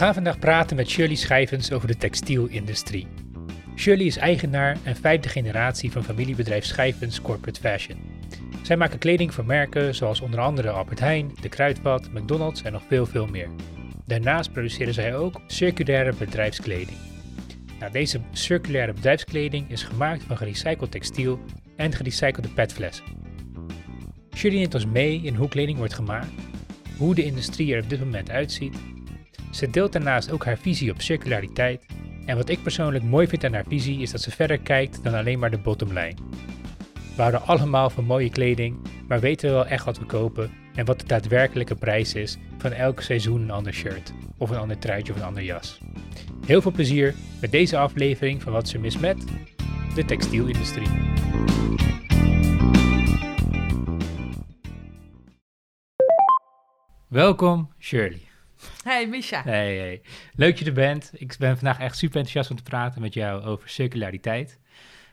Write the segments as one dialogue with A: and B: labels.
A: gaan vandaag praten met Shirley Schijvens over de textielindustrie. Shirley is eigenaar en vijfde generatie van familiebedrijf Schijvens Corporate Fashion. Zij maken kleding voor merken zoals onder andere Albert Heijn, De Kruidvat, McDonald's en nog veel veel meer. Daarnaast produceren zij ook circulaire bedrijfskleding. Nou, deze circulaire bedrijfskleding is gemaakt van gerecycled textiel en gerecyclede petflessen. Shirley neemt ons mee in hoe kleding wordt gemaakt, hoe de industrie er op dit moment uitziet. Ze deelt daarnaast ook haar visie op circulariteit. En wat ik persoonlijk mooi vind aan haar visie is dat ze verder kijkt dan alleen maar de bottomline. We houden allemaal van mooie kleding, maar weten we wel echt wat we kopen en wat de daadwerkelijke prijs is van elk seizoen een ander shirt, of een ander truitje of een ander jas. Heel veel plezier met deze aflevering van Wat ze mis met de textielindustrie. Welkom Shirley.
B: Hey Misha.
A: Hey, hey. Leuk dat je er bent. Ik ben vandaag echt super enthousiast om te praten met jou over circulariteit.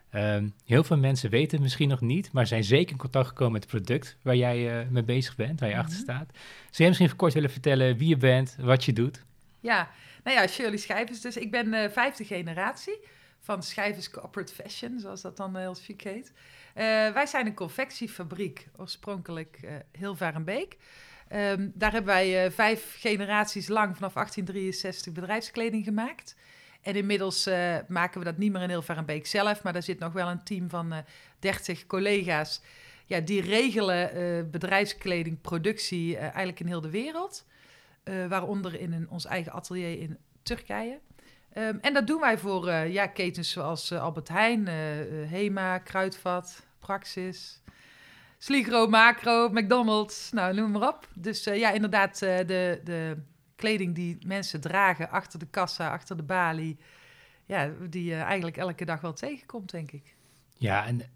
A: Ehm, heel veel mensen weten het misschien nog niet, maar zijn zeker in contact gekomen met het product waar jij uh, mee bezig bent, waar je achter
B: Mhm.
A: staat. Zou jij misschien even kort willen vertellen wie je bent, wat je doet?
B: Ja, nou ja, Shirley Schijvers. Dus ik ben eh, vijfde generatie van Schijvers Corporate Fashion, zoals dat dan heel chic heet. Eh, wij zijn een confectiefabriek, oorspronkelijk eh Hilvarenbeek. Ehm daar hebben wij eh, vijf generaties lang vanaf 1863 bedrijfskleding gemaakt. En inmiddels eh, maken we dat niet meer in Hilvarenbeek zelf, maar daar zit nog wel een team van eh 30 collega's. Ja, die regelen eh bedrijfskledingproductie eh, eigenlijk in heel de wereld. Eh, waaronder in een, ons eigen atelier in Turkije. Ehm, en dat doen wij voor eh, ja, ketens zoals eh, Albert Heijn, eh, eh, Hema, Kruidvat, Praxis, Sligro, Macro, McDonald's, nou noem maar op. Dus eh, ja, inderdaad, eh, de, de kleding die mensen dragen achter de kassa, achter de balie, ja, die je eigenlijk elke dag wel tegenkomt, denk ik.
A: Ja, en eh,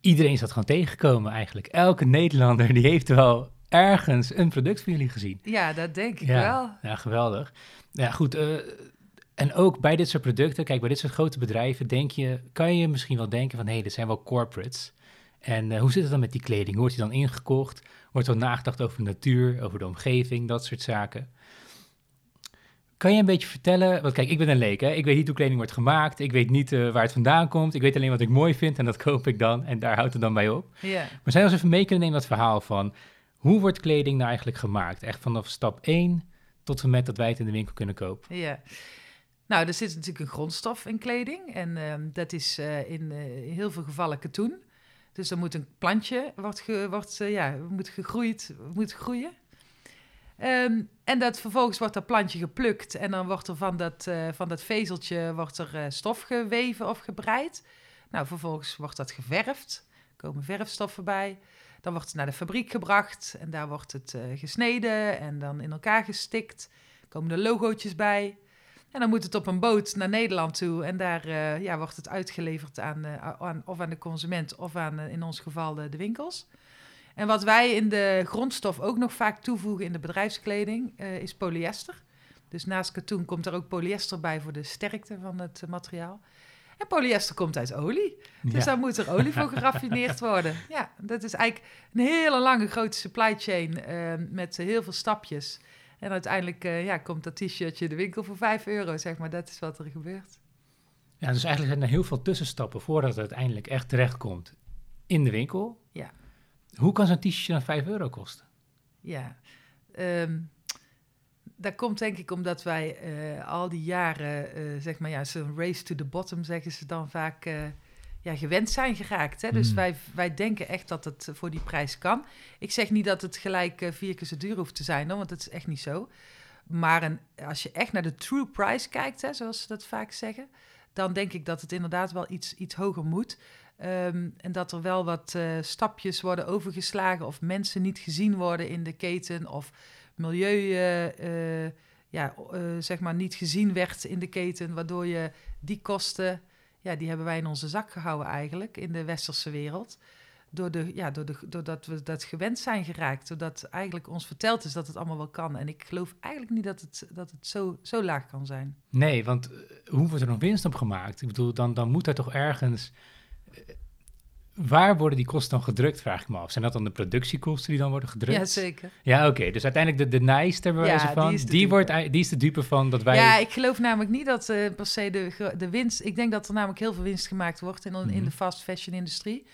A: iedereen is dat gewoon tegengekomen eigenlijk. Elke Nederlander die heeft wel ergens een product van jullie gezien.
B: Ja, dat denk ik
A: ja,
B: wel.
A: Ja, geweldig. Ja, goed. en ook bij dit soort producten, kijk, bij dit soort grote bedrijven, denk je, kan je misschien wel denken van, hé, hey, dit zijn wel corporates. En eh, hoe zit het dan met die kleding? Wordt die dan ingekocht? Wordt er nagedacht over de natuur, over de omgeving, dat soort zaken? Kan je een beetje vertellen, want kijk, ik ben een leek, hè? ik weet niet hoe kleding wordt gemaakt, ik weet niet eh, waar het vandaan komt, ik weet alleen wat ik mooi vind en dat koop ik dan en daar houdt het dan bij op. Maar zou je ons even mee kunnen nemen dat verhaal van, hoe wordt kleding nou eigenlijk gemaakt? Echt vanaf stap 1 tot en met dat wij het in de winkel kunnen kopen.
B: Ja. Nou, er zit natuurlijk een grondstof in kleding. En ehm, dat is eh, in heel veel gevallen katoen. Dus er moet een plantje, wordt, wordt eh, ja, moet gegroeid, moet groeien. Ehm, en dat, vervolgens wordt dat plantje geplukt. En dan wordt er van dat, eh, van dat vezeltje wordt er, eh, stof geweven of gebreid. Nou, vervolgens wordt dat geverfd. Er komen verfstoffen bij. Dan wordt het naar de fabriek gebracht. En daar wordt het gesneden en dan in elkaar gestikt. Er komen er logootjes bij. En dan moet het op een boot naar Nederland toe. En daar eh, ja, wordt het uitgeleverd aan, eh, aan, of aan de consument of aan, eh, in ons geval, de, winkels. En wat wij in de grondstof ook nog vaak toevoegen in de bedrijfskleding, is polyester. Dus naast katoen komt er ook polyester bij voor de sterkte van het materiaal. En polyester komt uit olie. Dus
A: Ja.
B: daar moet er olie voor geraffineerd worden. Ja, dat is eigenlijk een hele lange grote supply chain met heel veel stapjes. En uiteindelijk eh, ja, komt dat t-shirtje in de winkel voor 5 euro, zeg maar. Dat is wat er gebeurt.
A: Ja, dus eigenlijk zijn er heel veel tussenstappen voordat het uiteindelijk echt terechtkomt in de winkel.
B: Ja.
A: Hoe kan zo'n t-shirtje dan 5 euro kosten?
B: Ja, Ehm, dat komt denk ik omdat wij eh, al die jaren, eh, zeg maar, ja, zo'n race to the bottom zeggen ze dan vaak, ja, gewend zijn geraakt. Hè? Dus
A: Mm.
B: wij, wij denken echt dat het voor die prijs kan. Ik zeg niet dat het gelijk eh, vier keer zo duur hoeft te zijn, hoor, want dat is echt niet zo. Maar een, als je echt naar de true price kijkt, hè, zoals ze dat vaak zeggen, dan denk ik dat het inderdaad wel iets, iets hoger moet. Ehm, en dat er wel wat eh, stapjes worden overgeslagen of mensen niet gezien worden in de keten of milieu eh, eh, ja, eh, zeg maar niet gezien werd in de keten, waardoor je die kosten, ja, die hebben wij in onze zak gehouden eigenlijk in de westerse wereld. Door de, ja, door de, doordat we dat gewend zijn geraakt. Doordat eigenlijk ons verteld is dat het allemaal wel kan. En ik geloof eigenlijk niet dat het, dat het zo, zo laag kan zijn.
A: Nee, want eh, hoe wordt er nog winst op gemaakt? Ik bedoel, dan, dan moet er toch ergens... waar worden die kosten dan gedrukt, vraag ik me af. Zijn dat dan de productiekosten die dan worden gedrukt?
B: Ja, zeker.
A: Ja, oké. Dus uiteindelijk de, de bij
B: Ja,
A: wijze van,
B: die is de dupe.
A: wordt, die is de dupe van dat wij...
B: Ja, ik geloof namelijk niet dat eh, per se de, de winst... Ik denk dat er namelijk heel veel winst gemaakt wordt in, in
A: Mhm.
B: de fast fashion industrie.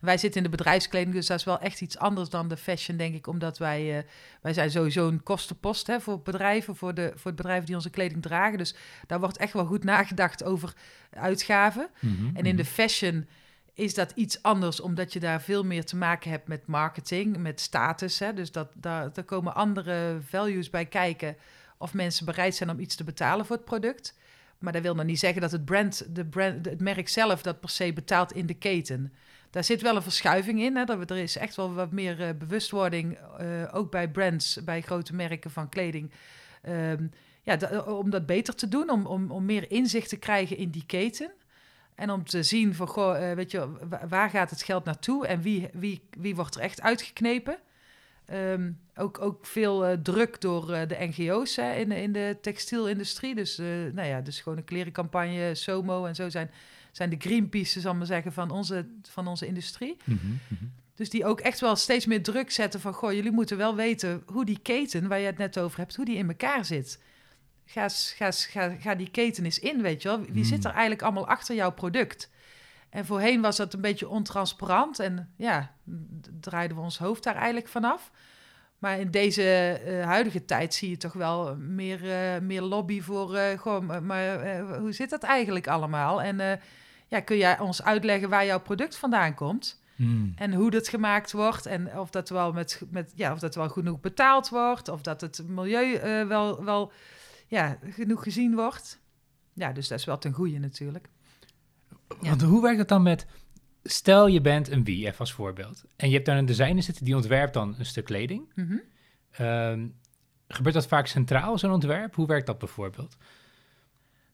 B: Wij zitten in de bedrijfskleding, dus dat is wel echt iets anders dan de fashion, denk ik. Omdat wij, eh, wij zijn sowieso een kostenpost hè, voor bedrijven, voor, de, voor het bedrijf die onze kleding dragen. Dus daar wordt echt wel goed nagedacht over uitgaven.
A: Mhm,
B: En in de
A: mhm.
B: fashion is dat iets anders, omdat je daar veel meer te maken hebt met marketing, met status. Hè? Dus dat, daar, komen andere values bij kijken of mensen bereid zijn om iets te betalen voor het product. Maar dat wil nog niet zeggen dat het brand, de brand, het merk zelf dat per se betaalt in de keten. Daar zit wel een verschuiving in. Hè? Dat er is echt wel wat meer eh, bewustwording, eh, ook bij brands, bij grote merken van kleding. Ehm, ja, om dat beter te doen, om, om, om meer inzicht te krijgen in die keten. En om te zien van, goh, eh, weet je, wa- waar gaat het geld naartoe en wie, wie, wie wordt er echt uitgeknepen? Ehm, ook, ook veel eh, druk door eh, de NGO's hè, in, de- in de textielindustrie. Dus, nou ja, dus gewoon een klerencampagne, SOMO en zo zijn, zijn de Greenpeace, zal ik maar zeggen, van onze, van onze industrie.
A: Mhm, mhm.
B: Dus die ook echt wel steeds meer druk zetten van... goh, jullie moeten wel weten hoe die keten, waar je het net over hebt... hoe die in elkaar zit. Ga, ga, ga, ga die keten eens in, weet je wel. Wie
A: Hmm.
B: zit er eigenlijk allemaal achter jouw product? En voorheen was dat een beetje ontransparant... en ja, draaiden we ons hoofd daar eigenlijk vanaf. Maar in deze eh, huidige tijd zie je toch wel meer, eh, meer lobby voor... eh, goh, maar, eh, hoe zit dat eigenlijk allemaal? En eh, ja, kun jij ons uitleggen waar jouw product vandaan komt...
A: Mm.
B: En hoe dat gemaakt wordt en of dat wel, met, met, ja, of dat wel genoeg betaald wordt. Of dat het milieu eh, wel, wel ja, genoeg gezien wordt. Ja, dus dat is wel ten goede natuurlijk. Ja.
A: Want hoe werkt het dan met... Stel je bent een wie, even als voorbeeld. En je hebt daar een designer zitten die ontwerpt dan een stuk kleding.
B: Mhm.
A: Ehm, gebeurt dat vaak centraal, zo'n ontwerp? Hoe werkt dat bijvoorbeeld?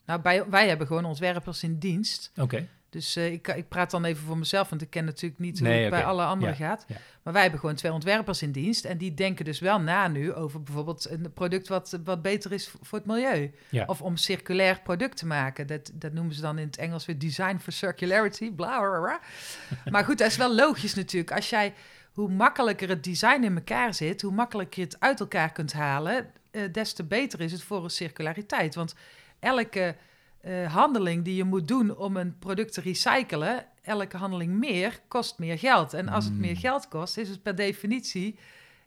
B: Nou, bij, wij hebben gewoon ontwerpers in dienst.
A: Oké.
B: Dus eh, ik, ik praat dan even voor mezelf, want ik ken natuurlijk niet hoe
A: Nee,
B: het bij alle anderen
A: Ja,
B: gaat.
A: ja.
B: Maar wij hebben gewoon twee ontwerpers in dienst. En die denken dus wel na nu over bijvoorbeeld een product wat, wat beter is voor het milieu.
A: Ja.
B: Of om circulair product te maken. Dat, dat noemen ze dan in het Engels weer design for circularity. Bla, bla, bla. maar goed, dat is wel logisch natuurlijk. Als jij, hoe makkelijker het design in elkaar zit, hoe makkelijker je het uit elkaar kunt halen, eh, des te beter is het voor een circulariteit. Want elke eh, handeling die je moet doen om een product te recyclen, elke handeling meer, kost meer geld. En als het
A: Mm.
B: meer geld kost, is het per definitie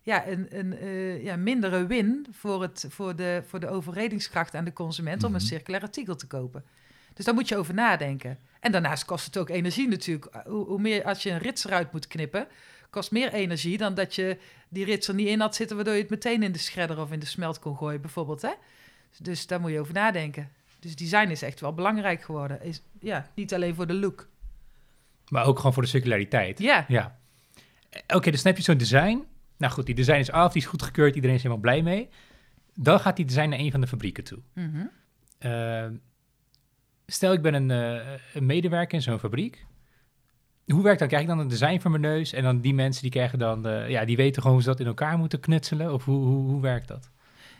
B: ja, een, een eh, ja, mindere win voor, het, voor, de, voor de overredingskracht aan de consument om een
A: Mhm.
B: circulair artikel te kopen. Dus daar moet je over nadenken. En daarnaast kost het ook energie natuurlijk. Hoe, hoe meer als je een rits eruit moet knippen, kost meer energie dan dat je die rits er niet in had zitten, waardoor je het meteen in de shredder of in de smelt kon gooien, bijvoorbeeld. Hè? Dus daar moet je over nadenken. Dus design is echt wel belangrijk geworden. Is, ja, niet alleen voor de look.
A: Maar ook gewoon voor de circulariteit.
B: Ja,
A: Ja. Eh, Oké, dus dan heb je zo'n design. Nou goed, die design is af, die is goedgekeurd, iedereen is helemaal blij mee. Dan gaat die design naar een van de fabrieken toe.
B: Mhm.
A: Eh, stel, ik ben een, eh, een medewerker in zo'n fabriek. Hoe werkt dat? Krijg ik dan een design voor mijn neus? En dan die mensen die krijgen dan, ja, die weten gewoon hoe ze dat in elkaar moeten knutselen? Of hoe, hoe, hoe werkt dat?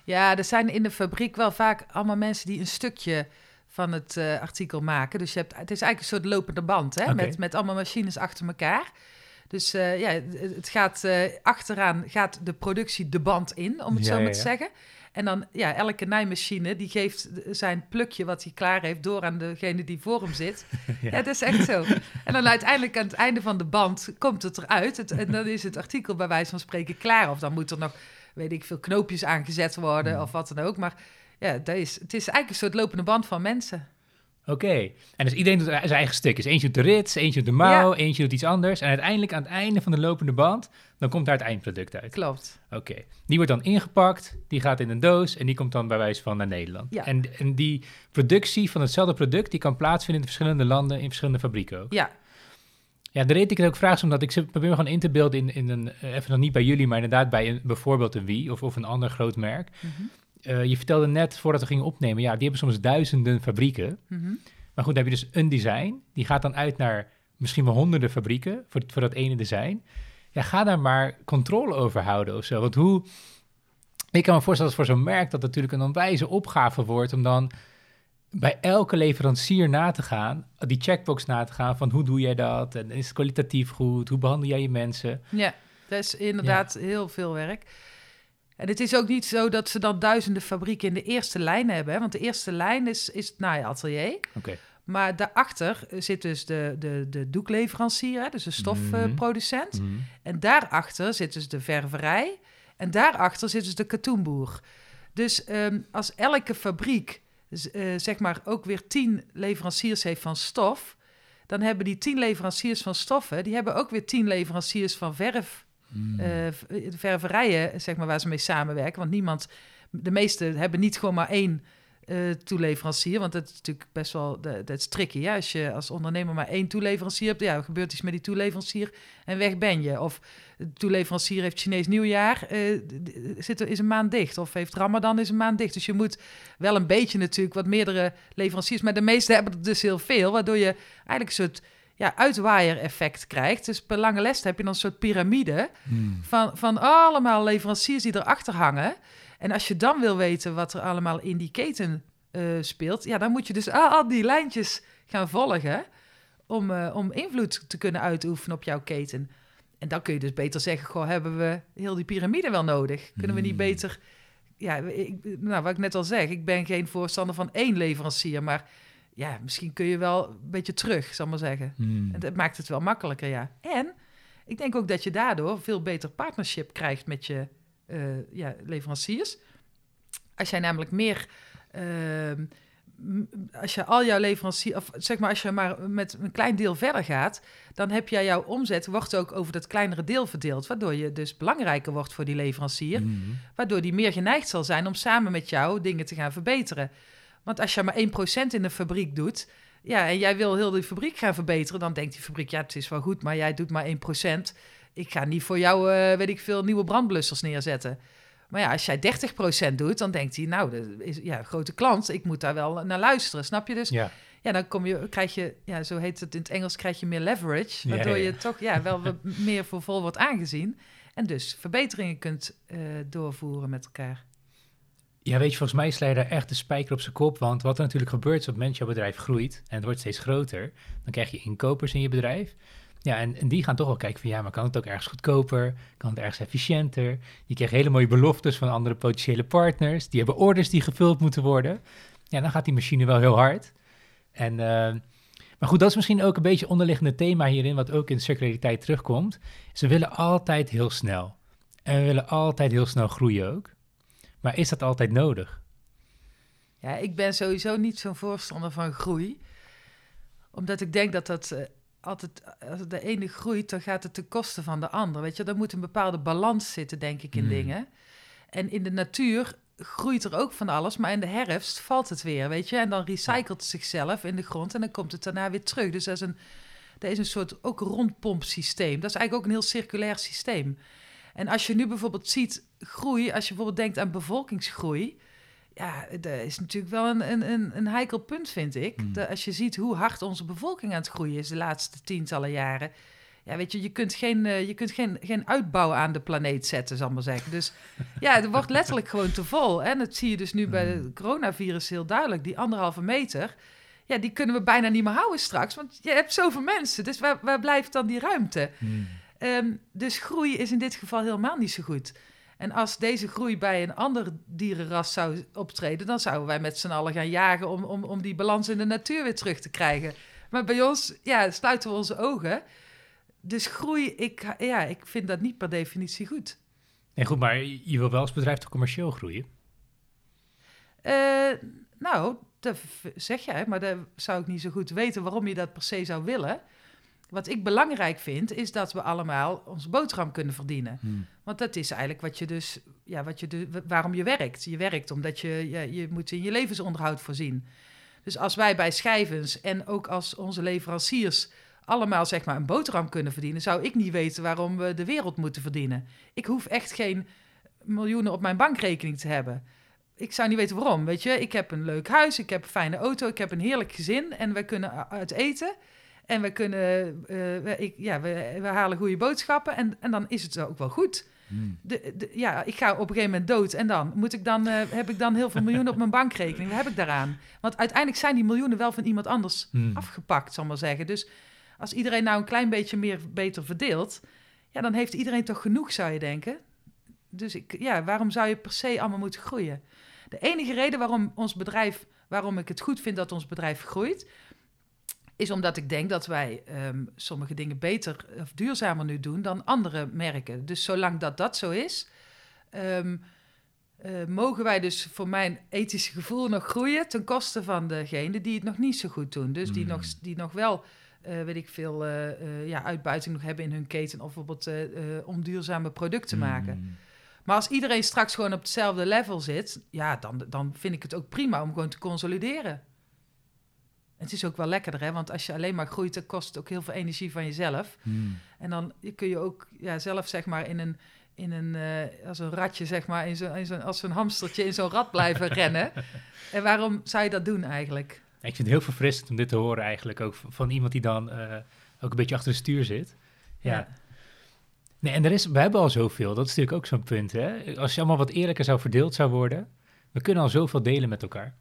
B: Ja, er zijn in de fabriek wel vaak allemaal mensen die een stukje van het eh, artikel maken. Dus je hebt, het is eigenlijk een soort lopende band, hè? Met, met allemaal machines achter elkaar. Dus eh, ja, het gaat eh, achteraan gaat de productie de band in, om het
A: Ja,
B: zo
A: ja,
B: maar te
A: ja.
B: zeggen. En dan, ja, elke naaimachine die geeft zijn plukje wat hij klaar heeft door aan degene die voor hem zit. ja. dat is echt zo. En dan uiteindelijk aan het einde van de band komt het eruit. Het, en dan is het artikel bij wijze van spreken klaar. Of dan moet er nog, weet ik veel, knoopjes aangezet worden
A: Hmm.
B: of wat dan ook. Maar ja, dat is, het is eigenlijk een soort lopende band van mensen.
A: Oké. En dus iedereen doet zijn eigen stukjes. Eentje doet de rits, eentje doet de mouw, eentje doet iets anders. En uiteindelijk aan het einde van de lopende band, dan komt daar het eindproduct uit.
B: Klopt.
A: Oké. Die wordt dan ingepakt, die gaat in een doos en die komt dan bij wijze van naar Nederland.
B: Ja.
A: En, en die productie van hetzelfde product, die kan plaatsvinden in verschillende landen, in verschillende fabrieken ook.
B: Ja,
A: Ja, de reden dat ik het ook vraag is omdat ik zit- probeer me gewoon in te beelden in, in een, eh, even nog niet bij jullie, maar inderdaad bij een, bijvoorbeeld een Wie of, of een ander groot merk.
B: Mhm.
A: Eh, je vertelde net voordat we gingen opnemen, ja, die hebben soms duizenden fabrieken.
B: Mhm.
A: Maar goed, dan heb je dus een design, die gaat dan uit naar misschien wel honderden fabrieken voor, voor dat ene design. Ja, ga daar maar controle over houden of zo. Want hoe, ik kan me voorstellen dat voor zo'n merk dat natuurlijk een onwijze opgave wordt om dan bij elke leverancier na te gaan, die checkbox na te gaan van hoe doe jij dat en is het kwalitatief goed, hoe behandel jij je mensen?
B: Ja, dat is inderdaad heel veel werk. En het is ook niet zo dat ze dan duizenden fabrieken in de eerste lijn hebben, hè? want de eerste lijn is, is het naaiatelier.
A: Oké.
B: Maar daarachter zit dus de, de, de doekleverancier, hè, dus de stofproducent.
A: Mhm.
B: En daarachter zit dus de ververij. En daarachter zit dus de katoenboer. Dus ehm, als elke fabriek zeg maar ook weer tien leveranciers heeft van stof... dan hebben die tien leveranciers van stoffen... die hebben ook weer tien leveranciers van verf...
A: Mhm.
B: eh, eh, ververijen, zeg maar, waar ze mee samenwerken. Want niemand... De meeste hebben niet gewoon maar één eh, toeleverancier. Want dat is natuurlijk best wel... Dat is tricky, ja. Als je als ondernemer maar één toeleverancier hebt... ja, gebeurt iets met die toeleverancier en weg ben je. Of de toeleverancier heeft Chinees nieuwjaar, eh, zit er, is een maand dicht. Of heeft Ramadan, is een maand dicht. Dus je moet wel een beetje natuurlijk wat meerdere leveranciers... maar de meeste hebben er dus heel veel... waardoor je eigenlijk een soort ja, uitwaaier-effect krijgt. Dus per lange les heb je dan een soort piramide
A: Mhm.
B: van, van allemaal leveranciers die erachter hangen. En als je dan wil weten wat er allemaal in die keten eh, speelt, ja, dan moet je dus al, al die lijntjes gaan volgen om, eh, om invloed te kunnen uitoefenen op jouw keten. En dan kun je dus beter zeggen, goh, hebben we heel die piramide wel nodig? Kunnen we niet
A: Hmm.
B: beter... Ja, ik, nou, wat ik net al zeg, ik ben geen voorstander van één leverancier, maar ja, misschien kun je wel een beetje terug, zal ik maar zeggen.
A: Mhm.
B: En dat maakt het wel makkelijker, ja. En ik denk ook dat je daardoor veel beter partnership krijgt met je eh, ja, leveranciers. Als jij namelijk meer... ehm, als je al jouw leveranciers... Of zeg maar, als je maar met een klein deel verder gaat... dan heb jij jouw omzet, wordt ook over dat kleinere deel verdeeld. Waardoor je dus belangrijker wordt voor die leverancier.
A: Mhm.
B: Waardoor die meer geneigd zal zijn om samen met jou dingen te gaan verbeteren. Want als je maar 1% in de fabriek doet, ja, en jij wil heel die fabriek gaan verbeteren, dan denkt die fabriek, ja, het is wel goed, maar jij doet maar 1%. Ik ga niet voor jou, eh, weet ik veel, nieuwe brandblussers neerzetten. Maar ja, als jij 30% doet, dan denkt hij, nou, dat is ja, grote klant, ik moet daar wel naar luisteren, snap je? Dus
A: Ja.
B: ja, dan kom je, krijg je, ja, zo heet het in het Engels, krijg je meer leverage. Waardoor
A: ja.
B: je toch ja, wel wat meer voor vol wordt aangezien. En dus verbeteringen kunt eh, doorvoeren met elkaar.
A: Ja, weet je, volgens mij sla je daar echt de spijker op zijn kop. Want wat er natuurlijk gebeurt is op het moment dat jouw bedrijf groeit en het wordt steeds groter, dan krijg je inkopers in je bedrijf. Ja, en, die gaan toch wel kijken van ja, maar kan het ook ergens goedkoper? Kan het ergens efficiënter? Je krijgt hele mooie beloftes van andere potentiële partners. Die hebben orders die gevuld moeten worden. Ja, dan gaat die machine wel heel hard. En, eh, maar goed, dat is misschien ook een beetje onderliggende thema hierin, wat ook in circulariteit terugkomt. Ze willen altijd heel snel. En we willen altijd heel snel groeien ook. Maar is dat altijd nodig?
B: Ja, ik ben sowieso niet zo'n voorstander van groei. Omdat ik denk dat dat eh, altijd, als de ene groeit, dan gaat het ten koste van de ander. Weet je, er moet een bepaalde balans zitten, denk ik, in
A: Hmm.
B: dingen. En in de natuur groeit er ook van alles, maar in de herfst valt het weer, weet je. En dan recycelt het zichzelf in de grond en dan komt het daarna weer terug. Dus dat is een, dat is een soort ook rondpompsysteem. Dat is eigenlijk ook een heel circulair systeem. En als je nu bijvoorbeeld ziet groei, als je bijvoorbeeld denkt aan bevolkingsgroei, ja, dat is natuurlijk wel een, een, een, heikel punt, vind ik.
A: Hmm.
B: Dat als je ziet hoe hard onze bevolking aan het groeien is de laatste tientallen jaren. Ja, weet je, je kunt geen, eh, je kunt geen, geen uitbouw aan de planeet zetten, zal ik maar zeggen. Dus ja, het wordt letterlijk gewoon te vol. En dat zie je dus nu bij het coronavirus heel duidelijk. Die anderhalve meter, ja, die kunnen we bijna niet meer houden straks. Want je hebt zoveel mensen, dus waar, waar blijft dan die ruimte? Ehm, dus groei is in dit geval helemaal niet zo goed. En als deze groei bij een ander dierenras zou optreden, dan zouden wij met z'n allen gaan jagen om, om, om die balans in de natuur weer terug te krijgen. Maar bij ons, ja, sluiten we onze ogen. Dus groei, ik, ja, ik vind dat niet per definitie goed.
A: Nee, goed, maar je wil wel als bedrijf toch commercieel groeien?
B: Eh, nou, dat zeg jij, maar dan zou ik niet zo goed weten waarom je dat per se zou willen. Wat ik belangrijk vind, is dat we allemaal onze boterham kunnen verdienen. Want dat is eigenlijk wat je dus, ja, wat je de, waarom je werkt. Je werkt omdat je, ja, je moet in je levensonderhoud voorzien. Dus als wij bij schijvens en ook als onze leveranciers allemaal zeg maar een boterham kunnen verdienen, zou ik niet weten waarom we de wereld moeten verdienen. Ik hoef echt geen miljoenen op mijn bankrekening te hebben. Ik zou niet weten waarom. Weet je, ik heb een leuk huis, ik heb een fijne auto, ik heb een heerlijk gezin en wij kunnen uit eten. En we kunnen, eh, we, ik, ja, we, we halen goede boodschappen en, en dan is het ook wel goed.
A: Hmm.
B: De, de, ja, ik ga op een gegeven moment dood en dan moet ik dan, eh, heb ik dan heel veel miljoenen op mijn bankrekening. Wat heb ik daaraan? Want uiteindelijk zijn die miljoenen wel van iemand anders
A: Hmm.
B: afgepakt, zal ik maar zeggen. Dus als iedereen nou een klein beetje meer beter verdeelt, ja, dan heeft iedereen toch genoeg, zou je denken. Dus ik, ja, waarom zou je per se allemaal moeten groeien? De enige reden waarom ons bedrijf, waarom ik het goed vind dat ons bedrijf groeit, is omdat ik denk dat wij ehm, sommige dingen beter of duurzamer nu doen dan andere merken. Dus zolang dat dat zo is, ehm, eh, mogen wij dus voor mijn ethische gevoel nog groeien ten koste van degene die het nog niet zo goed doen. Dus die,
A: Mm.
B: nog, die nog wel, eh, weet ik veel, eh, ja, uitbuiting nog hebben in hun keten of bijvoorbeeld eh, eh, om duurzame producten maken.
A: Hmm.
B: Maar als iedereen straks gewoon op hetzelfde level zit, ja, dan, dan vind ik het ook prima om gewoon te consolideren. Het is ook wel lekkerder, hè? Want als je alleen maar groeit, dan kost het ook heel veel energie van jezelf.
A: Hmm.
B: En dan kun je ook ja, zelf, zeg maar, in een, in een, eh, als een ratje, zeg maar, in zo, in zo, als een hamstertje in zo'n rat blijven rennen. En waarom zou je dat doen eigenlijk?
A: Ik vind het heel verfrissend om dit te horen eigenlijk ook van- iemand die dan eh, ook een beetje achter het stuur zit. Ja. Nee, en er is, we hebben al zoveel. Dat is natuurlijk ook zo'n punt. Hè? Als je allemaal wat eerlijker zou verdeeld zou worden, we kunnen al zoveel delen met elkaar.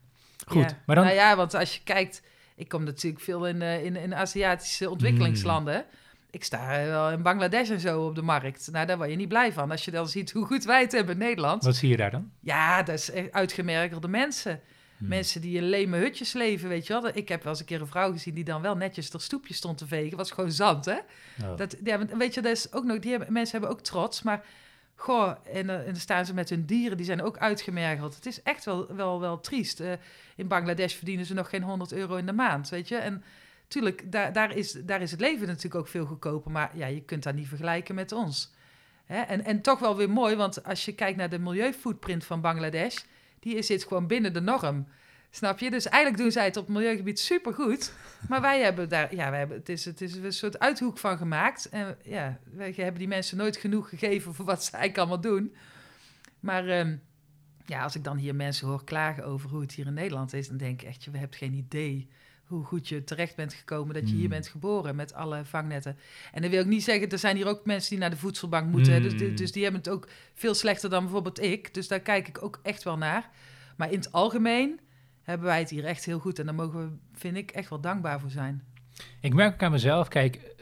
A: Goed,
B: Ja.
A: maar dan.
B: Nou ja, want als je kijkt, ik kom natuurlijk veel in, eh, in, in Aziatische ontwikkelingslanden. Ik sta eh, wel in Bangladesh en zo op de markt. Nou, daar word je niet blij van. Als je dan ziet hoe goed wij het hebben in Nederland.
A: Wat zie je daar dan?
B: Ja, dat is echt uitgemergelde mensen.
A: Hmm.
B: Mensen die in leme hutjes leven, weet je wel. Ik heb wel eens een keer een vrouw gezien die dan wel netjes haar stoepje stond te vegen. was gewoon zand, hè?
A: Oh.
B: Dat, ja, weet je, dat is ook nog, die hebben, mensen hebben ook trots, maar goh, en, eh, en dan staan ze met hun dieren, die zijn ook uitgemergeld. Het is echt wel, wel, wel triest. Eh, in Bangladesh verdienen ze nog geen 100 euro in de maand, weet je. En tuurlijk, daar, daar, is, daar is het leven natuurlijk ook veel goedkoper, maar ja, je kunt dat niet vergelijken met ons. Hè? En, en toch wel weer mooi, want als je kijkt naar de milieufootprint van Bangladesh, die zit gewoon binnen de norm. Snap je? Dus eigenlijk doen zij het op milieugebied supergoed. Maar wij hebben daar, ja, wij hebben, het, is, het is een soort uithoek van gemaakt. En ja, wij hebben die mensen nooit genoeg gegeven voor wat ze eigenlijk allemaal doen. Maar ehm, ja, als ik dan hier mensen hoor klagen over hoe het hier in Nederland is, dan denk ik echt, je hebt geen idee hoe goed je terecht bent gekomen dat je hier
A: Mm.
B: bent geboren met alle vangnetten. En dan wil ik niet zeggen, er zijn hier ook mensen die naar de voedselbank moeten. Dus,
A: Mm.
B: dus die hebben het ook veel slechter dan bijvoorbeeld ik. Dus daar kijk ik ook echt wel naar. Maar in het algemeen hebben wij het hier echt heel goed. En daar mogen we, vind ik, echt wel dankbaar voor zijn.
A: Ik merk ook aan mezelf, kijk,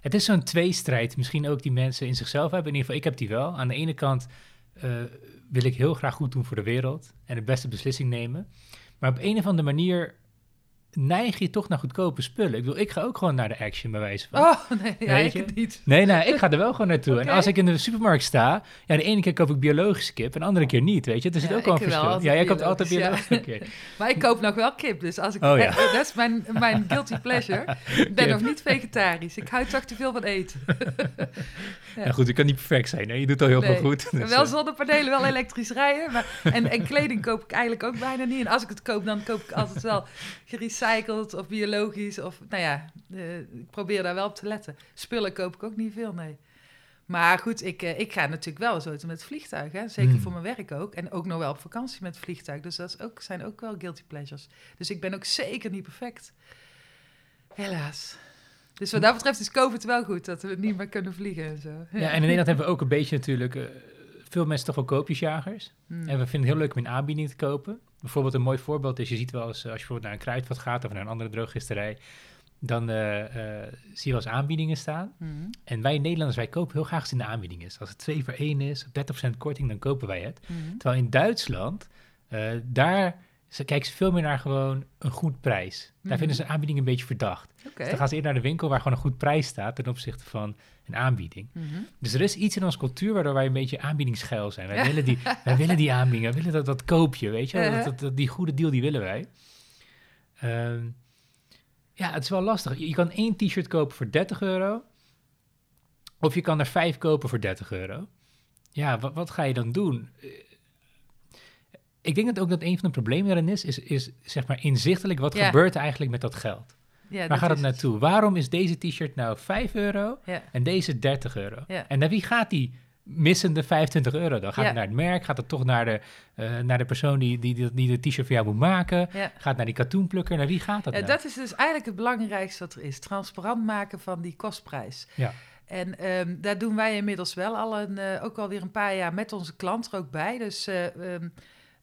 A: het is zo'n tweestrijd. Misschien ook die mensen in zichzelf hebben. In ieder geval, ik heb die wel. Aan de ene kant eh, wil ik heel graag goed doen voor de wereld en de beste beslissing nemen. Maar op een of andere manier neig je toch naar goedkope spullen. Ik bedoel, ik ga ook gewoon naar de action bij wijze van.
B: Oh, nee, ja, ik het niet.
A: Nee, nee, ik ga er wel gewoon naartoe. En als ik in de supermarkt sta, ja, de ene keer koop ik biologische kip en de andere keer niet, weet je. Er zit
B: Ja,
A: ook wel een verschil. Ja, jij koopt altijd
B: biologisch,
A: biologische kip.
B: Maar ik koop nog wel kip, dus als ik...
A: Oh, ja.
B: Dat is mijn, mijn guilty pleasure. Ik ben nog niet vegetarisch. Ik hou toch te veel van eten. Ja.
A: Ja. goed, ik kan niet perfect zijn. hè. Je doet al heel
B: Nee.
A: veel goed. Dus,
B: wel
A: eh,
B: zonnepanelen, wel elektrisch rijden. Maar, en, en kleding koop ik eigenlijk ook bijna niet. En als ik het koop, dan koop ik altijd wel gerecycled of biologisch. Of, nou ja, eh, ik probeer daar wel op te letten. Spullen koop ik ook niet veel, nee. Maar goed, ik, eh, ik ga natuurlijk wel zo met vliegtuig. Hè? Zeker
A: Hmm.
B: voor mijn werk ook. En ook nog wel op vakantie met het vliegtuig. Dus dat is ook, zijn ook wel guilty pleasures. Dus ik ben ook zeker niet perfect. Helaas. Dus wat dat betreft is COVID wel goed. Dat we niet meer kunnen vliegen en zo.
A: ja, en in Nederland hebben we ook een beetje natuurlijk... veel mensen toch wel koopjesjagers.
B: Hmm.
A: En we vinden het heel leuk om in aanbieding te kopen. Bijvoorbeeld een mooi voorbeeld is, je ziet wel eens, eh, als je bijvoorbeeld naar een kruidvat gaat of naar een andere drooggisterij, dan eh, eh, zie je wel eens aanbiedingen staan.
B: Hmm.
A: En wij Nederlanders, wij kopen heel graag als het in de aanbieding is. Als het 2 voor 1 is, of 30% korting, dan kopen wij het.
B: Hmm.
A: Terwijl in Duitsland, daar ze, kijken ze veel meer naar gewoon een goed prijs. Daar vinden ze een aanbieding een beetje verdacht. Dus dan gaan ze eerder naar de winkel waar gewoon een goed prijs staat ten opzichte van een aanbieding.
B: Mhm.
A: Dus er is iets in onze cultuur waardoor wij een beetje aanbiedingsgeil zijn. Wij,
B: Ja.
A: willen, die, wij willen die aanbieding, wij willen dat, dat koopje, weet je. Dat, dat, dat- die goede deal, die willen wij. Ehm, ja, het is wel lastig. Je, je kan één t-shirt kopen voor 30 euro. Of je kan er vijf kopen voor 30 euro. Ja, wat, wat ga je dan doen? Eh, Ik denk dat ook dat een van de problemen daarin is, is, is zeg maar inzichtelijk, wat
B: Ja.
A: gebeurt er eigenlijk met dat geld?
B: Ja,
A: Waar gaat het naartoe? Waarom is deze t-shirt nou 5 euro
B: Ja.
A: en deze 30 euro?
B: Ja.
A: En naar wie gaat die missende 25 euro? Dan gaat het naar het merk, gaat het toch naar de, eh, naar de persoon die, die, die, de t-shirt voor jou moet maken? Gaat het naar die katoenplukker? Naar wie gaat dat nou?
B: dat is dus eigenlijk het belangrijkste wat er is. Transparant maken van die kostprijs.
A: Ja.
B: En ehm, daar doen wij inmiddels wel al een, eh, ook alweer een paar jaar met onze klant er ook bij. Dus eh, ehm,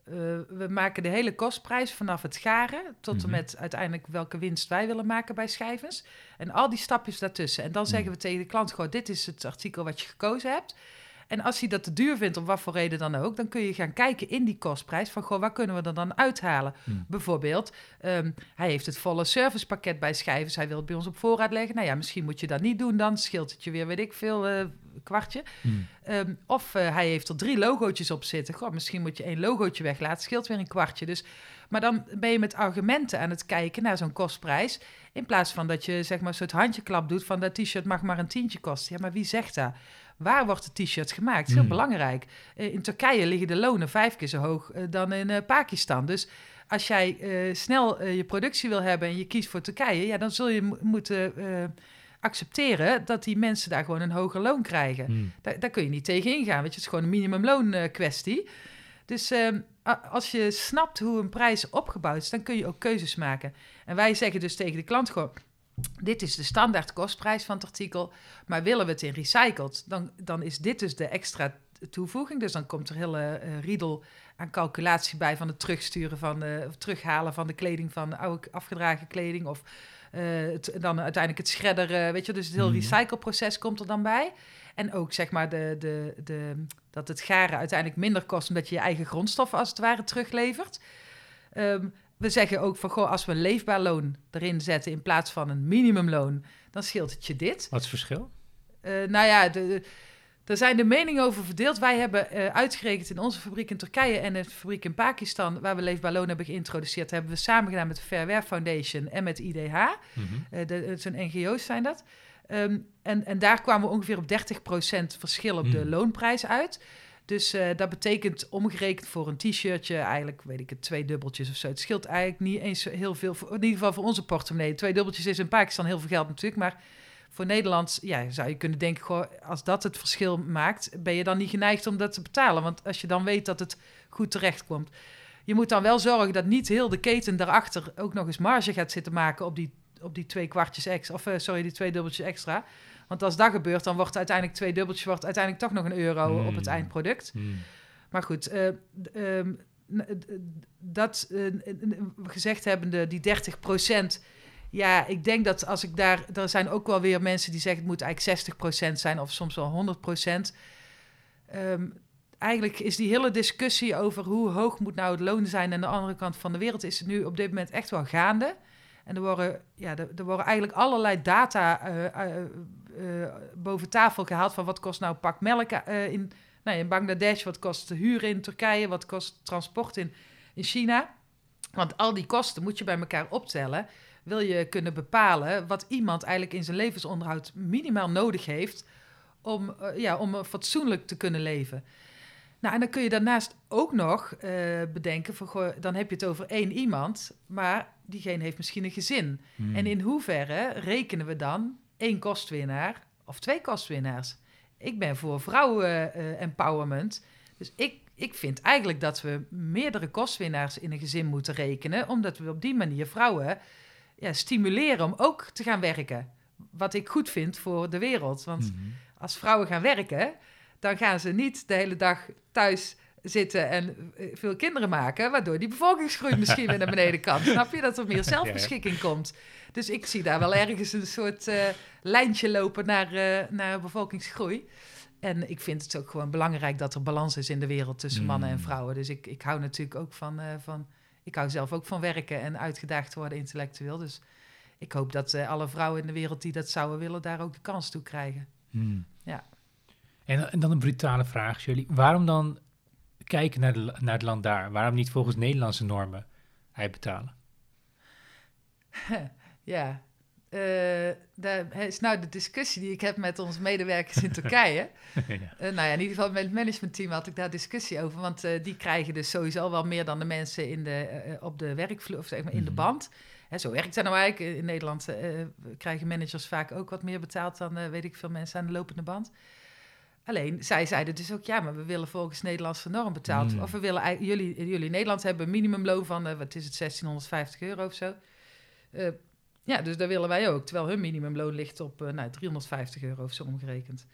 B: eh, we maken de hele kostprijs vanaf het garen tot
A: Mhm.
B: en met uiteindelijk welke winst wij willen maken bij schijvens. En al die stapjes daartussen. En dan
A: Mhm.
B: zeggen we tegen de klant gewoon, dit is het artikel wat je gekozen hebt. En als hij dat te duur vindt, om wat voor reden dan ook, dan kun je gaan kijken in die kostprijs van, goh, waar kunnen we er dan uithalen?
A: Hmm.
B: Bijvoorbeeld, ehm, hij heeft het volle servicepakket bij schijvers, hij wil het bij ons op voorraad leggen. Nou ja, misschien moet je dat niet doen, dan scheelt het je weer, weet ik veel, eh, kwartje.
A: Hmm.
B: Ehm, of eh, hij heeft er drie logootjes op zitten. Goh, misschien moet je één logootje weglaten, scheelt weer een kwartje. Dus, maar dan ben je met argumenten aan het kijken naar zo'n kostprijs. In plaats van dat je zeg maar een soort handjeklap doet van dat t-shirt mag maar een tientje kosten. Ja, maar wie zegt dat? Waar wordt het t-shirt gemaakt? Dat is heel
A: Hmm.
B: belangrijk. Eh, in Turkije liggen de lonen vijf keer zo hoog eh, dan in eh, Pakistan. Dus als jij snel je productie wil hebben en je kiest voor Turkije, ja, dan zul je mo- moeten accepteren dat die mensen daar gewoon een hoger loon krijgen.
A: Hmm.
B: Daar, daar kun je niet tegen ingaan, weet je. Het is gewoon een minimumloon kwestie. Dus ehm, als je snapt hoe een prijs opgebouwd is, dan kun je ook keuzes maken. En wij zeggen dus tegen de klant gewoon... Dit is de standaard kostprijs van het artikel. Maar willen we het in recycled, dan, dan is dit dus de extra toevoeging. Dus dan komt er hele eh, riedel aan calculatie bij van het terugsturen van de, of terughalen van de kleding van oude afgedragen kleding. Of eh, het, dan uiteindelijk het shredderen, weet je. Dus het hele
A: Mhm.
B: recycleproces komt er dan bij. En ook zeg maar de, de, de, dat het garen uiteindelijk minder kost omdat je je eigen grondstoffen als het ware teruglevert. Ehm, we zeggen ook van, goh, als we een leefbaar loon erin zetten in plaats van een minimumloon, dan scheelt het je dit.
A: Wat is het verschil?
B: Eh, nou ja, de, er zijn de meningen over verdeeld. Wij hebben eh, uitgerekend in onze fabriek in Turkije en de fabriek in Pakistan, waar we leefbaar loon hebben geïntroduceerd, hebben we samen gedaan met de Fair Wear Foundation en met IDH.
A: Mhm.
B: Eh, zijn NGO's zijn dat. Ehm, en, en daar kwamen we ongeveer op 30% verschil op de
A: Hmm.
B: loonprijs uit. Dus eh, dat betekent omgerekend voor een t-shirtje eigenlijk, weet ik het, twee dubbeltjes of zo. Het scheelt eigenlijk niet eens heel veel, in ieder geval voor onze portemonnee. Twee dubbeltjes is in Pakistan heel veel geld natuurlijk, maar voor Nederland ja, zou je kunnen denken, als dat het verschil maakt, ben je dan niet geneigd om dat te betalen. Want als je dan weet dat het goed terecht komt. Je moet dan wel zorgen dat niet heel de keten daarachter ook nog eens marge gaat zitten maken op die, op die twee kwartjes extra. Of eh, sorry, die twee dubbeltjes extra. Want als dat gebeurt, dan wordt uiteindelijk twee dubbeltjes wordt uiteindelijk toch nog een euro op het
A: Hmm.
B: eindproduct.
A: Hmm.
B: Maar goed, d- dat n- gezegd hebbende, die 30% Ja, ik denk dat als ik daar... Er zijn ook wel weer mensen die zeggen... het moet eigenlijk 60% zijn of soms wel 100% Ehm, eigenlijk is die hele discussie over hoe hoog moet nou het loon zijn... aan de andere kant van de wereld... is nu op dit moment echt wel gaande. En er worden, ja, er, er worden eigenlijk allerlei data eh, eh, boven tafel gehaald... van wat kost nou een pak melk eh, in, nou, in Bangladesh... wat kost de huur in Turkije... wat kost transport in, in China... Want al die kosten moet je bij elkaar optellen. Wil je kunnen bepalen wat iemand eigenlijk in zijn levensonderhoud minimaal nodig heeft om, eh, ja, om fatsoenlijk te kunnen leven. Nou, en dan kun je daarnaast ook nog bedenken, van, goh, dan heb je het over één iemand, maar diegene heeft misschien een gezin.
A: Hmm.
B: En in hoeverre rekenen we dan één kostwinnaar of twee kostwinnaars? Ik ben voor vrouwen-empowerment. dus ik, ik vind eigenlijk dat we meerdere kostwinnaars in een gezin moeten rekenen, omdat we op die manier vrouwen ja, stimuleren om ook te gaan werken. Wat ik goed vind voor de wereld. Want
A: Mhm.
B: als vrouwen gaan werken, dan gaan ze niet de hele dag thuis zitten en eh, veel kinderen maken, waardoor die bevolkingsgroei misschien weer naar beneden kan. Snap je dat er meer zelfbeschikking komt? Dus ik zie daar wel ergens een soort eh, lijntje lopen naar, eh, naar bevolkingsgroei. En ik vind het ook gewoon belangrijk dat er balans is in de wereld tussen mannen en vrouwen. Dus ik, ik hou natuurlijk ook van, van. Ik hou zelf ook van werken en uitgedaagd worden intellectueel. Dus ik hoop dat alle vrouwen in de wereld die dat zouden willen, daar ook de kans toe krijgen.
A: Hmm.
B: Ja.
A: En, en dan een brutale vraag, Shirley. Waarom dan kijken naar, de, naar het land daar? Waarom niet volgens Nederlandse normen uitbetalen?
B: Ja, eh daar is nou de discussie die ik heb met onze medewerkers in Turkije.
A: ja.
B: Eh, nou ja, in ieder geval met het managementteam had ik daar discussie over. Want eh, die krijgen dus sowieso wel meer dan de mensen in de, op de werkvloer, of zeg maar in de
A: Mhm.
B: band. Hè, zo werkt het nou eigenlijk. In Nederland krijgen managers vaak ook wat meer betaald dan, weet ik veel, mensen aan de lopende band. Alleen, zij zeiden dus ook, ja, maar we willen volgens Nederlandse norm betaald.
A: Hmm.
B: Of we willen, jullie, jullie in Nederland hebben een minimumloon van, eh, wat is het, 1650 euro of zo. Eh, ja, dus daar willen wij ook. Terwijl hun minimumloon ligt op eh, nou, 350 euro of zo omgerekend.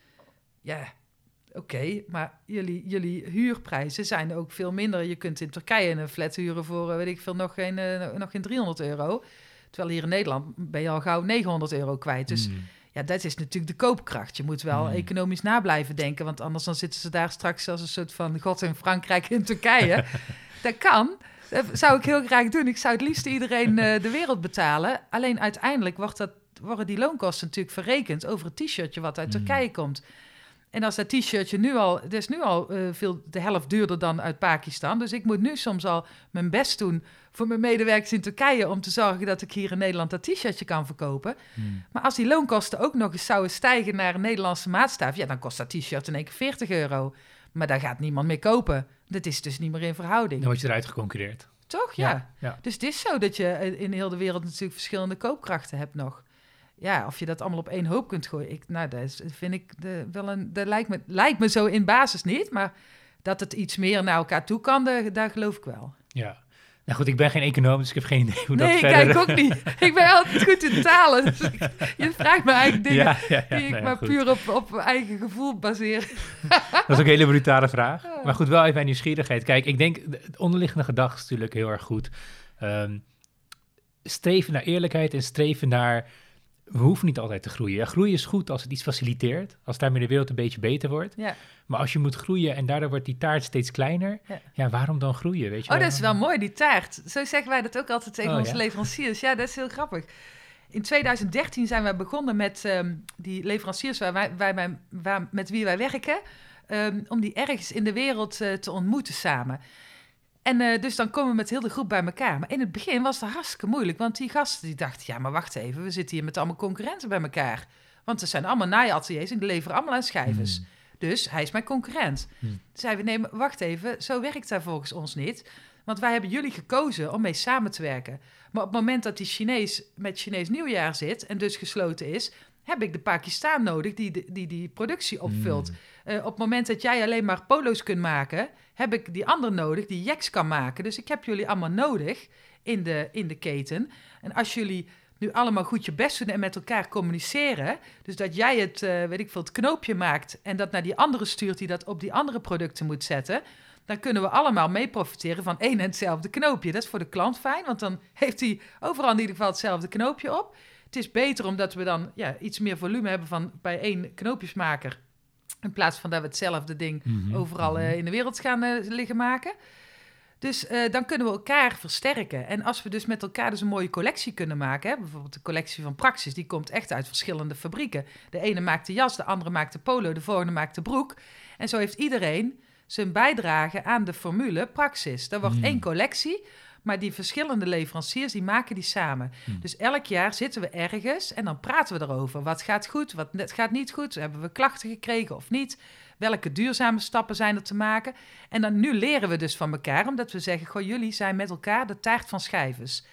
B: Ja, oké, maar jullie, jullie huurprijzen zijn ook veel minder. Je kunt in Turkije een flat huren voor, weet ik veel, nog geen, nog geen 300 euro. Terwijl hier in Nederland ben je al gauw 900 euro kwijt. Dus
A: Mm.
B: Ja, dat is natuurlijk de koopkracht. Je moet wel
A: Hmm.
B: economisch na blijven denken, want anders dan zitten ze daar straks als een soort van god in Frankrijk in Turkije. dat kan. Dat zou ik heel graag doen. Ik zou het liefst iedereen eh, de wereld betalen. Alleen uiteindelijk wordt dat, worden die loonkosten natuurlijk verrekend over het t-shirtje wat uit
A: Hmm.
B: Turkije komt. En als dat t-shirtje nu al, het is nu al eh, veel de helft duurder dan uit Pakistan. Dus ik moet nu soms al mijn best doen voor mijn medewerkers in Turkije om te zorgen dat ik hier in Nederland dat t-shirtje kan verkopen.
A: Mm.
B: Maar als die loonkosten ook nog eens zouden stijgen naar een Nederlandse maatstaf, ja, dan kost dat t-shirt in één keer 40 euro. Maar daar gaat niemand meer kopen. Dat is dus niet meer in verhouding.
A: Dan word je eruit geconcurreerd.
B: Toch? Ja.
A: ja.
B: Dus het is zo dat je eh, in heel de wereld natuurlijk verschillende koopkrachten hebt nog. Ja, of je dat allemaal op één hoop kunt gooien. Ik, nou, dat vind ik de, wel een. Dat lijkt me, lijkt me zo in basis niet. Maar dat het iets meer naar elkaar toe kan, daar, daar geloof ik wel.
A: Ja. Nou goed, ik ben geen econoom, dus ik heb geen idee hoe
B: nee,
A: dat verder...
B: kijk ook niet. Ik ben altijd goed in talen. Dus ik- je vraagt me eigenlijk dingen
A: ja, ja, ja,
B: die ik
A: nee,
B: maar
A: goed.
B: puur op, op eigen gevoel baseer.
A: Dat is ook een hele brutale vraag. Maar goed, wel even mijn nieuwsgierigheid. Kijk, ik denk, de de onderliggende gedachte is natuurlijk heel erg goed. Ehm, streven naar eerlijkheid en streven naar... We hoeven niet altijd te groeien. Ja, groeien is goed als het iets faciliteert. Als daarmee de wereld een beetje beter wordt.
B: Ja.
A: Maar als je moet groeien en daardoor wordt die taart steeds kleiner...
B: Ja.
A: Ja, waarom dan groeien, weet je
B: Oh, dat is wel mooi, die taart. Zo zeggen wij dat ook altijd tegen
A: Oh,
B: onze leveranciers. Ja, dat is heel grappig. In 2013 zijn we begonnen met ehm, die leveranciers waar wij, wij, wij- waar, met wie wij werken... ehm, om die ergens in de wereld eh, te ontmoeten samen. En eh, dus dan komen we met heel de groep bij elkaar. Maar in het begin was het hartstikke moeilijk. Want die gasten die dachten, ja, maar wacht even. We zitten hier met allemaal concurrenten bij elkaar. Want er zijn allemaal naaiateliers en die leveren allemaal aan schijvers.
A: Hmm.
B: Dus hij is mijn concurrent.
A: Hmm.
B: Toen zeiden we, nee, maar wacht even. Zo werkt dat volgens ons niet. Want wij hebben jullie gekozen om mee samen te werken. Maar op het moment dat die Chinees met Chinees nieuwjaar zit... en dus gesloten is... heb ik de Pakistan nodig die die, die, die productie opvult.
A: Mm.
B: Eh, op het moment dat jij alleen maar polo's kunt maken, heb ik die ander nodig die jacks kan maken. Dus ik heb jullie allemaal nodig in de, in de keten. En als jullie nu allemaal goed je best doen en met elkaar communiceren, dus dat jij het, eh, weet ik veel, het knoopje maakt en dat naar die andere stuurt die dat op die andere producten moet zetten, dan kunnen we allemaal mee profiteren van één en hetzelfde knoopje. Dat is voor de klant fijn, want dan heeft hij overal in ieder geval hetzelfde knoopje op. Het is beter omdat we dan ja, iets meer volume hebben van bij één knoopjesmaker. In plaats van dat we hetzelfde ding
A: Mhm,
B: overal
A: mhm.
B: eh, in de wereld gaan eh, liggen maken. Dus eh, dan kunnen we elkaar versterken. En als we dus met elkaar dus een mooie collectie kunnen maken, hè, bijvoorbeeld de collectie van Praxis, die komt echt uit verschillende fabrieken. De ene maakt de jas, de andere maakt de polo, de volgende maakt de broek. En zo heeft iedereen zijn bijdrage aan de formule Praxis. Dat wordt
A: Hmm.
B: één collectie, maar die verschillende leveranciers die maken die samen.
A: Hmm.
B: Dus elk jaar zitten we ergens en dan praten we erover. Wat gaat goed, wat gaat niet goed? Hebben we klachten gekregen of niet? Welke duurzame stappen zijn er te maken? En dan nu leren we dus van elkaar, omdat we zeggen: Goh, jullie zijn met elkaar de taart van schijvers.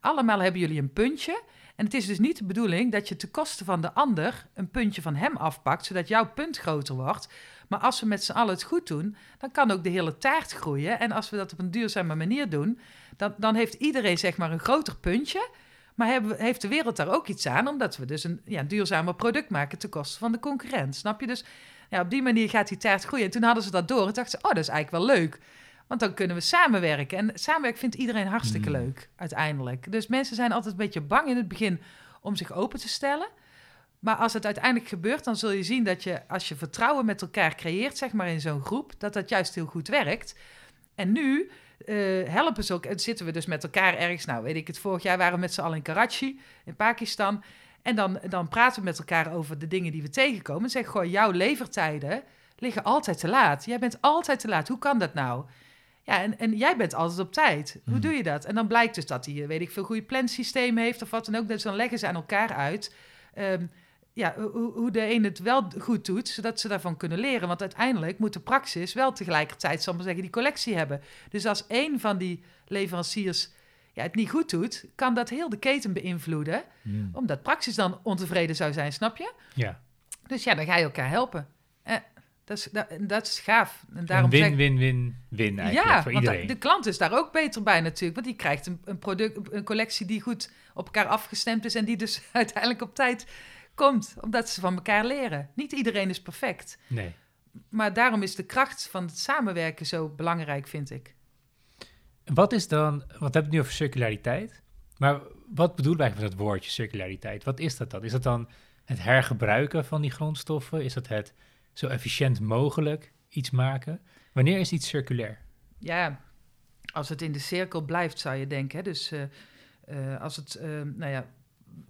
B: Allemaal hebben jullie een puntje. En het is dus niet de bedoeling dat je ten koste van de ander een puntje van hem afpakt, zodat jouw punt groter wordt. Maar als we met z'n allen het goed doen, dan kan ook de hele taart groeien. En als we dat op een duurzame manier doen, dan, dan heeft iedereen zeg maar een groter puntje. Maar hebben, heeft de wereld daar ook iets aan, omdat we dus een ja, duurzamer product maken ten koste van de concurrent. Snap je? Dus ja, op die manier gaat die taart groeien. En toen hadden ze dat door en dachten ze, oh, dat is eigenlijk wel leuk. Want dan kunnen we samenwerken. En samenwerken vindt iedereen hartstikke
A: Hmm.
B: leuk, uiteindelijk. Dus mensen zijn altijd een beetje bang in het begin om zich open te stellen. Maar als het uiteindelijk gebeurt, dan zul je zien dat je, als je vertrouwen met elkaar creëert, zeg maar in zo'n groep, dat dat juist heel goed werkt. En nu eh, helpen ze ook, en zitten we dus met elkaar ergens, nou weet ik het, vorig jaar waren we met z'n allen in Karachi, in Pakistan. En dan, dan praten we met elkaar over de dingen die we tegenkomen. En zeggen gewoon, jouw levertijden liggen altijd te laat. Jij bent altijd te laat. Hoe kan dat nou? Ja, en, en jij bent altijd op tijd. Hoe
A: Hmm.
B: doe je dat? En dan blijkt dus dat hij, eh, weet ik veel, goede plansysteem heeft of wat dan ook. Dus dan leggen ze aan elkaar uit ehm, ja, hoe, hoe de een het wel goed doet, zodat ze daarvan kunnen leren. Want uiteindelijk moet de praxis wel tegelijkertijd, zal maar zeggen, die collectie hebben. Dus als één van die leveranciers ja, het niet goed doet, kan dat heel de keten beïnvloeden.
A: Mm.
B: Omdat praxis dan ontevreden zou zijn, snap je?
A: Ja.
B: Dus ja, dan ga je elkaar helpen. Eh, Dat is, dat, dat is gaaf. En
A: Een
B: daarom zeg-
A: win-win-win-win eigenlijk
B: ja,
A: voor
B: want
A: iedereen.
B: de klant is daar ook beter bij natuurlijk. Want die krijgt een, een, product, een collectie die goed op elkaar afgestemd is... en die dus uiteindelijk op tijd komt, omdat ze van elkaar leren. Niet iedereen is perfect.
A: Nee.
B: Maar daarom is de kracht van het samenwerken zo belangrijk, vind ik.
A: Wat is dan, want we hebben het nu over circulariteit, maar wat bedoelen wij met het woordje circulariteit? Wat is dat dan? Is dat dan het hergebruiken van die grondstoffen? Is dat het zo efficiënt mogelijk iets maken? Wanneer is iets circulair?
B: Ja, als het in de cirkel blijft, zou je denken. Hè? Dus eh, eh, als het, eh, nou ja,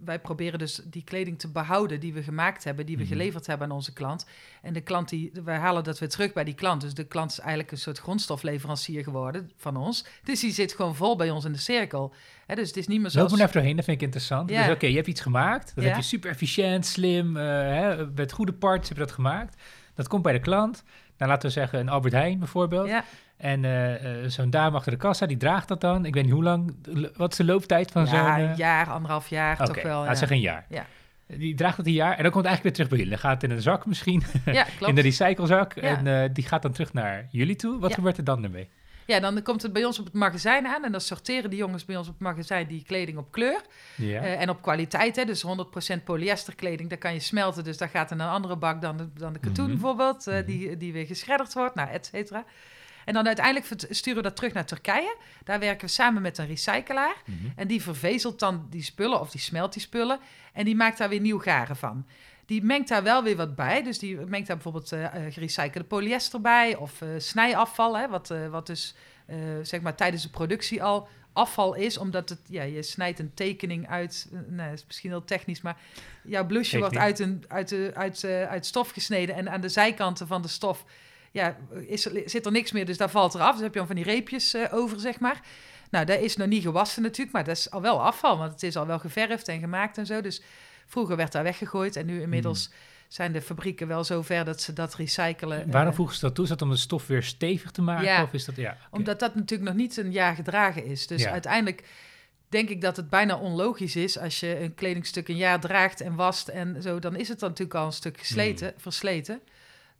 B: wij proberen dus die kleding te behouden die we gemaakt hebben, die we
A: Mhm.
B: geleverd hebben aan onze klant. En de klant die, wij halen dat weer terug bij die klant. Dus de klant is eigenlijk een soort grondstofleverancier geworden van ons. Dus die zit gewoon vol bij ons in de cirkel. Hè? Dus het is niet meer
A: Loop
B: zoals...
A: me even doorheen, dat vind ik interessant. Dus oké, je hebt iets gemaakt, dat heb je super efficiënt, slim, eh, hè, met goede parts heb je dat gemaakt. Dat komt bij de klant. Nou, laten we zeggen een Albert Heijn bijvoorbeeld.
B: Ja,
A: En eh, eh, zo'n dame achter de kassa, die draagt dat dan. Ik weet niet hoe lang, wat is de looptijd van zo'n...
B: ja
A: eh,
B: een jaar, anderhalf jaar toch wel. Ja,
A: zeggen een jaar.
B: Ja.
A: Die draagt het een jaar en dan komt het eigenlijk weer terug bij jullie. Dan gaat het in een zak misschien,
B: ja
A: in
B: klopt.
A: de recyclezak.
B: Ja.
A: En eh, die gaat dan terug naar jullie toe. Wat
B: Ja.
A: gebeurt er dan ermee?
B: Ja, dan komt het bij ons op het magazijn aan. En dan sorteren die jongens bij ons op het magazijn die kleding op kleur.
A: Ja.
B: Eh, en op kwaliteit, hè, dus 100% polyesterkleding, daar kan je smelten. Dus dat gaat in een andere bak dan de, dan de katoen
A: Mhm.
B: bijvoorbeeld, eh,
A: Mhm.
B: die, die weer geschredderd wordt, nou, et cetera. En dan uiteindelijk sturen we dat terug naar Turkije. Daar werken we samen met een recyclaar.
A: Mhm.
B: En die vervezelt dan die spullen of die smelt die spullen. En die maakt daar weer nieuw garen van. Die mengt daar wel weer wat bij. Dus die mengt daar bijvoorbeeld eh, gerecyclede polyester bij. Of eh, snijafval, hè, wat, wat dus zeg maar tijdens de productie al afval is. Omdat het, ja, je snijdt een tekening uit. nou, is misschien heel technisch, maar jouw blusje wordt uit, een, uit, de, uit, uit stof gesneden. En aan de zijkanten van de stof ja, is er, zit er niks meer, dus daar valt er af. Dus heb je dan van die reepjes eh, over, zeg maar. Nou, dat is nog niet gewassen natuurlijk, maar dat is al wel afval, want het is al wel geverfd en gemaakt en zo. Dus vroeger werd daar weggegooid en nu inmiddels zijn de fabrieken wel zo ver dat ze dat recyclen. eh,
A: Waarom voegen ze dat toe? Is dat om de stof weer stevig te maken?
B: Ja.
A: Of is dat, ja.
B: Omdat dat natuurlijk nog niet een jaar gedragen is. Dus
A: Ja.
B: uiteindelijk denk ik dat het bijna onlogisch is als je een kledingstuk een jaar draagt en wast en zo, dan is het dan natuurlijk al een stuk gesleten,
A: Hmm.
B: versleten.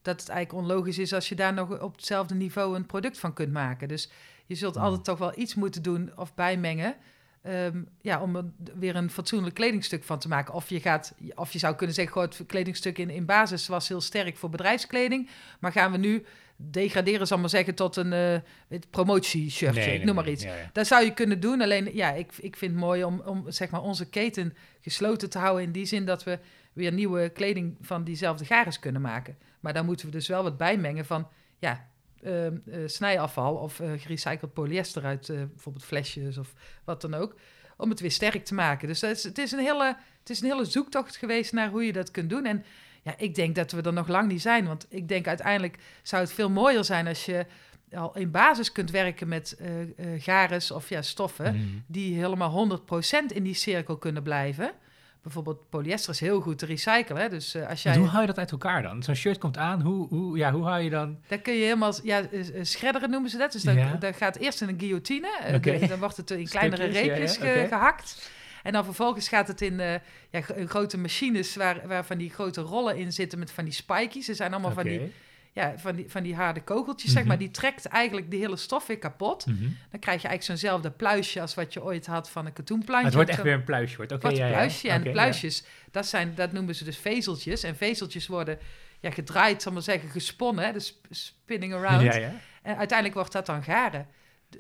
B: Dat het eigenlijk onlogisch is als je daar nog op hetzelfde niveau een product van kunt maken. Dus je zult
A: Hmm.
B: altijd toch wel iets moeten doen of bijmengen. ehm, ja, om er weer een fatsoenlijk kledingstuk van te maken. Of je, gaat, of je zou kunnen zeggen, goh, het kledingstuk in, in basis was heel sterk voor bedrijfskleding. Maar gaan we nu degraderen, zal ik maar zeggen, tot een eh promotieshirtje,
A: Nee,
B: ik noem maar
A: nee,
B: iets.
A: ja, ja.
B: Dat zou je kunnen doen. Alleen, ja, ik, ik vind het mooi om, om zeg maar, onze keten gesloten te houden. In die zin dat we weer nieuwe kleding van diezelfde gares kunnen maken. Maar dan moeten we dus wel wat bijmengen van, ja, ehm, eh, snijafval of eh, gerecycled polyester uit eh, bijvoorbeeld flesjes of wat dan ook. Om het weer sterk te maken. Dus dat is, het, is een hele, het is een hele zoektocht geweest naar hoe je dat kunt doen. En ja, ik denk dat we er nog lang niet zijn. Want ik denk uiteindelijk zou het veel mooier zijn als je al in basis kunt werken met gares of ja, stoffen
A: Mhm.
B: die helemaal 100% in die cirkel kunnen blijven. Bijvoorbeeld polyester is heel goed te recyclen. Hè? Dus eh, als jij,
A: hoe hou je dat uit elkaar dan? Zo'n shirt komt aan, hoe, hoe, ja, hoe hou je dan...
B: dan kun je helemaal, ja, eh, eh, schredderen noemen ze dat. Dus dan,
A: Ja.
B: dan gaat eerst in een guillotine. de- dan wordt het in kleinere
A: Stukjes, ja, ja,
B: reepjes gehakt. En dan vervolgens gaat het in eh, ja, gro- grote machines waar, waar van die grote rollen in zitten met van die spikejes. Ze zijn allemaal van, die. Ja, van, die, van die harde kogeltjes, zeg
A: Mhm.
B: maar. Die trekt eigenlijk de hele stof weer kapot.
A: Mhm.
B: Dan krijg je eigenlijk zo'nzelfde pluisje als wat je ooit had van een katoenplantje.
A: Het wordt echt weer een pluisje. Wordt. Oké,
B: wat
A: ja,
B: pluisje. En pluisjes, dat, zijn, dat noemen ze dus vezeltjes. En vezeltjes worden ja, gedraaid, zal maar zeggen, gesponnen. Hè? Dus sp- spinning around.
A: Ja, ja.
B: En uiteindelijk wordt dat dan garen.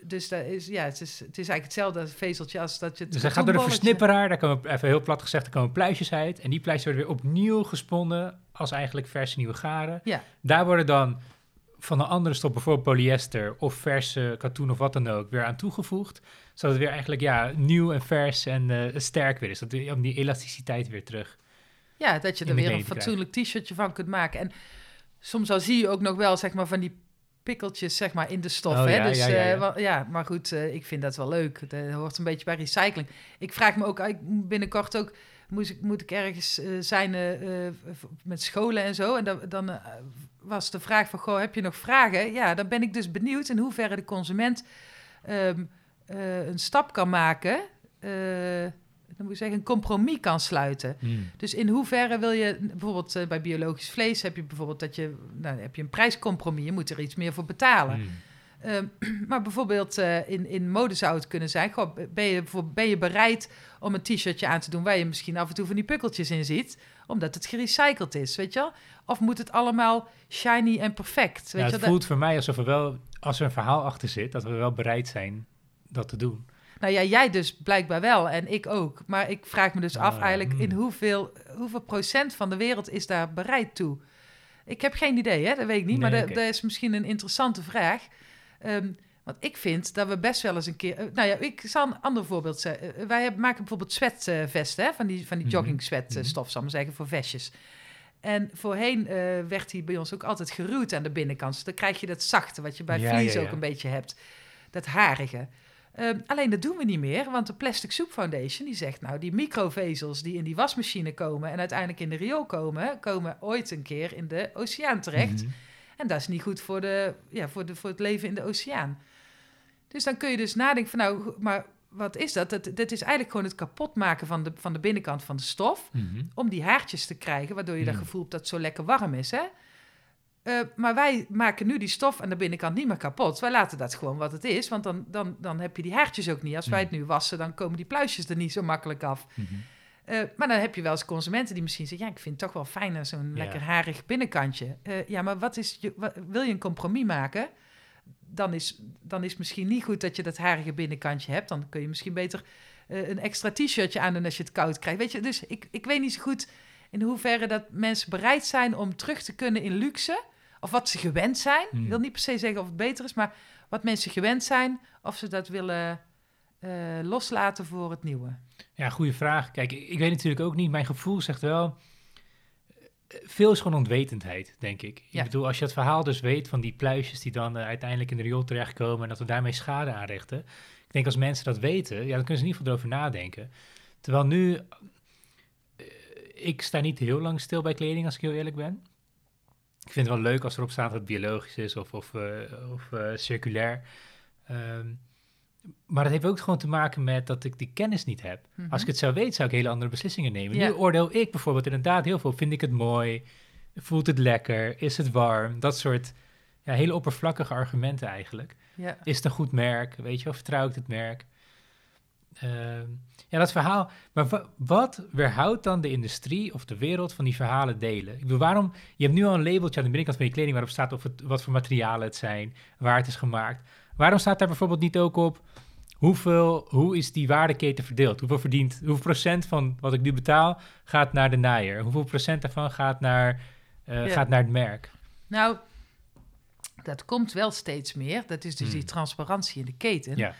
B: Dus dat is, ja, het, is, het is eigenlijk hetzelfde vezeltje als dat je... het
A: Dus hij gaat door de versnipperaar, daar komen, even heel plat gezegd, er komen pluisjes uit. En die pluisjes worden weer opnieuw gesponnen als eigenlijk verse nieuwe garen.
B: Ja.
A: Daar worden dan van een andere stof, bijvoorbeeld polyester of verse katoen of wat dan ook, weer aan toegevoegd. Zodat het weer eigenlijk ja, nieuw en vers en eh, sterk weer is. Dat weer, om die elasticiteit weer terug.
B: Ja, dat je er weer een fatsoenlijk t-shirtje van kunt maken. En soms al zie je ook nog wel, zeg maar, van die pikkeltjes, zeg maar, in de stof.
A: Oh,
B: hè?
A: ja,
B: dus,
A: ja, ja,
B: eh,
A: ja.
B: wel- ja, maar goed, eh, ik vind dat wel leuk. Dat hoort een beetje bij recycling. Ik vraag me ook, binnenkort ook, moet ik, moet ik ergens eh, zijn met scholen en zo. En dan, dan was de vraag van, goh, heb je nog vragen? Ja, dan ben ik dus benieuwd in hoeverre de consument ehm, eh, een stap kan maken... moet ik zeggen, een compromis kan sluiten.
A: Hmm.
B: Dus in hoeverre wil je, bijvoorbeeld eh, bij biologisch vlees heb je bijvoorbeeld dat je, nou, heb je een prijscompromis, je moet er iets meer voor betalen.
A: Hmm.
B: Ehm, maar bijvoorbeeld eh, in, in mode zou het kunnen zijn, goh, ben, je, ben je bereid om een t-shirtje aan te doen waar je misschien af en toe van die pukkeltjes in ziet, omdat het gerecycled is, weet je? Of moet het allemaal shiny en perfect, weet
A: Ja, het voelt voor mij alsof er wel, als er een verhaal achter zit, dat we wel bereid zijn dat te doen.
B: Nou ja, jij dus blijkbaar wel en ik ook. Maar ik vraag me dus af
A: Ah,
B: eigenlijk in
A: hmm.
B: hoeveel, hoeveel procent van de wereld is daar bereid toe? Ik heb geen idee, hè? dat weet ik niet. maar
A: Nee,
B: dat, is misschien een interessante vraag. Ehm, want ik vind dat we best wel eens een keer... eh, nou ja, ik zal een ander voorbeeld zeggen. Eh, wij hebben, maken bijvoorbeeld zwetvesten, hè? van die, van die
A: Mhm.
B: jogging sweat
A: Mhm.
B: zal ik maar zeggen, voor vestjes. En voorheen eh, werd die bij ons ook altijd geruwd aan de binnenkant. Dus dan krijg je dat zachte, wat je bij
A: Ja,
B: ook een beetje hebt. Dat harige. Ehm, alleen dat doen we niet meer, want de Plastic Soup Foundation die zegt nou, die microvezels die in die wasmachine komen en uiteindelijk in de riool komen, komen ooit een keer in de oceaan terecht.
A: Mhm.
B: En dat is niet goed voor, de, ja, voor, de, voor het leven in de oceaan. Dus dan kun je dus nadenken van nou, maar wat is dat? dat? Dat is eigenlijk gewoon het kapotmaken van de, van de binnenkant van de stof
A: Mhm.
B: om die haartjes te krijgen, waardoor je dat
A: Hmm.
B: gevoel hebt dat het zo lekker warm is. Hè? Eh, maar wij maken nu die stof aan de binnenkant niet meer kapot. Wij laten dat gewoon wat het is, want dan, dan, dan heb je die haartjes ook niet. Als wij het nu wassen, dan komen die pluisjes er niet zo makkelijk af.
A: Mhm.
B: Eh, maar dan heb je wel eens consumenten die misschien zeggen... ja, ik vind het toch wel fijn aan zo'n
A: Ja.
B: lekker harig binnenkantje. Eh, ja, maar wat is je, wil je een compromis maken... Dan is, dan is misschien niet goed dat je dat harige binnenkantje hebt. Dan kun je misschien beter een extra t-shirtje aandoen als je het koud krijgt. Weet je, dus ik, ik weet niet zo goed in hoeverre dat mensen bereid zijn om terug te kunnen in luxe. Of wat ze gewend zijn.
A: Hmm.
B: Ik wil niet per se zeggen of het beter is, maar wat mensen gewend zijn. Of ze dat willen eh, loslaten voor het nieuwe.
A: Ja, goede vraag. Kijk, ik, weet natuurlijk ook niet. Mijn gevoel zegt wel. eh, Veel is gewoon onwetendheid, denk ik.
B: Ja.
A: Ik bedoel, als je het verhaal dus weet van die pluisjes die dan eh, uiteindelijk in de riool terechtkomen en dat we daarmee schade aanrichten. Ik denk als mensen dat weten, ja, dan kunnen ze in ieder geval erover nadenken. Terwijl nu, ik sta niet heel lang stil bij kleding, als ik heel eerlijk ben. Ik vind het wel leuk als erop staat dat het biologisch is of, of, eh, of eh, circulair. Ehm, maar dat heeft ook gewoon te maken met dat ik die kennis niet heb.
B: Mhm.
A: Als ik het zou weten, zou ik hele andere beslissingen nemen. Nu oordeel ik bijvoorbeeld inderdaad heel veel. Vind ik het mooi? Voelt het lekker? Is het warm? Dat soort ja, hele oppervlakkige argumenten eigenlijk.
B: Ja.
A: Is het een goed merk? Weet je, of vertrouw ik het merk? Ehm, ja, dat verhaal. Maar wa- wat weerhoudt dan de industrie of de wereld van die verhalen delen? Ik bedoel, waarom? Je hebt nu al een labeltje aan de binnenkant van je kleding waarop staat of het, wat voor materialen het zijn, waar het is gemaakt. Waarom staat daar bijvoorbeeld niet ook op hoeveel, hoe is die waardeketen verdeeld? Hoeveel verdient, hoeveel procent van wat ik nu betaal gaat naar de naaier? Hoeveel procent daarvan gaat naar, eh,
B: Ja.
A: gaat naar het merk?
B: Nou, dat komt wel steeds meer. Dat is dus
A: Hmm.
B: die transparantie in de keten.
A: Ja.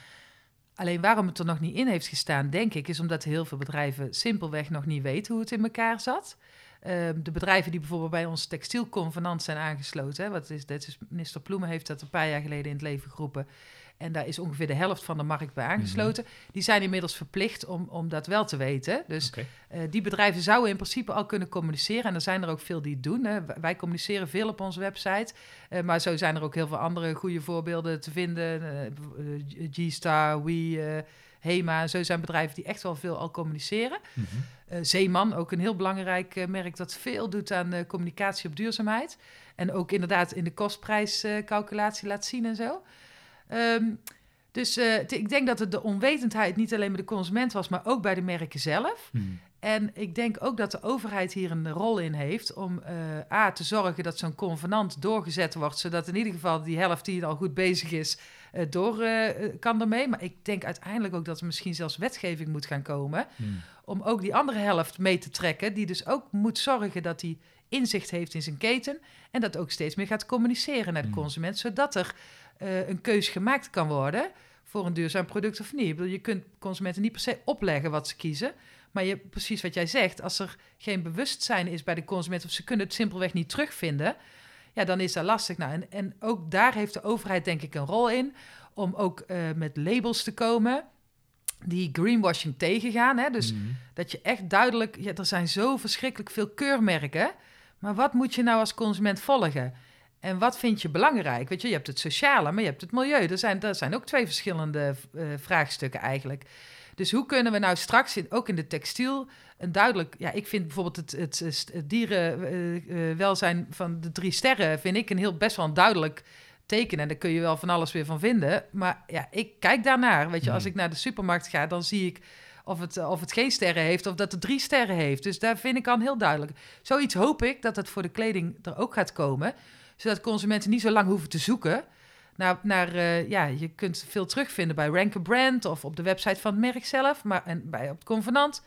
B: Alleen waarom het er nog niet in heeft gestaan, denk ik, is omdat heel veel bedrijven simpelweg nog niet weten hoe het in elkaar zat. Ehm, de bedrijven die bijvoorbeeld bij ons textielconvenant zijn aangesloten, hè, wat is, dat is, minister Ploemen heeft dat een paar jaar geleden in het leven geroepen. En daar is ongeveer de helft van de markt bij aangesloten. Die zijn inmiddels verplicht om, om dat wel te weten. Dus eh, die bedrijven zouden in principe al kunnen communiceren. En er zijn er ook veel die het doen. Hè. Wij communiceren veel op onze website. Eh, maar zo zijn er ook heel veel andere goede voorbeelden te vinden. Eh, G-Star, We, eh, Hema. Zo zijn bedrijven die echt wel veel al communiceren.
A: Mhm.
B: Zeeman, ook een heel belangrijk merk dat veel doet aan communicatie op duurzaamheid. En ook inderdaad in de kostprijscalculatie laat zien en zo. Ehm, dus eh, ik denk dat het de onwetendheid niet alleen bij de consument was, maar ook bij de merken zelf.
A: Mhm.
B: En ik denk ook dat de overheid hier een rol in heeft om eh, A, te zorgen dat zo'n convenant doorgezet wordt, zodat in ieder geval die helft die al goed bezig is, eh, door kan ermee. Maar ik denk uiteindelijk ook dat er misschien zelfs wetgeving moet gaan komen
A: Mhm.
B: om ook die andere helft mee te trekken, die dus ook moet zorgen dat hij inzicht heeft in zijn keten en dat ook steeds meer gaat communiceren naar de
A: Mm.
B: consument, zodat er eh, een keus gemaakt kan worden voor een duurzaam product of niet. Ik bedoel, je kunt consumenten niet per se opleggen wat ze kiezen, maar je, precies wat jij zegt, als er geen bewustzijn is bij de consument of ze kunnen het simpelweg niet terugvinden, ja, dan is dat lastig. Nou, en, en ook daar heeft de overheid denk ik een rol in om ook eh, met labels te komen die greenwashing tegengaan. Hè? Dus
A: Mhm.
B: dat je echt duidelijk, ja, er zijn zo verschrikkelijk veel keurmerken, maar wat moet je nou als consument volgen? En wat vind je belangrijk? Weet je, je hebt het sociale, maar je hebt het milieu. Er zijn, dat zijn ook twee verschillende eh, vraagstukken eigenlijk. Dus hoe kunnen we nou straks, in, ook in de textiel, een duidelijk... Ja, ik vind bijvoorbeeld het, het, het dierenwelzijn van de drie sterren... vind ik een heel best wel een duidelijk teken. En daar kun je wel van alles weer van vinden. Maar ja, ik kijk daarnaar. Weet je, als
A: Hmm.
B: ik naar de supermarkt ga, dan zie ik of het, of het geen sterren heeft of dat het drie sterren heeft. Dus daar vind ik al heel duidelijk. Zoiets hoop ik dat het voor de kleding er ook gaat komen. Zodat consumenten niet zo lang hoeven te zoeken. Naar, naar eh, ja, je kunt veel terugvinden bij Ranker Brand of op de website van het merk zelf. Maar, en bij op het convenant.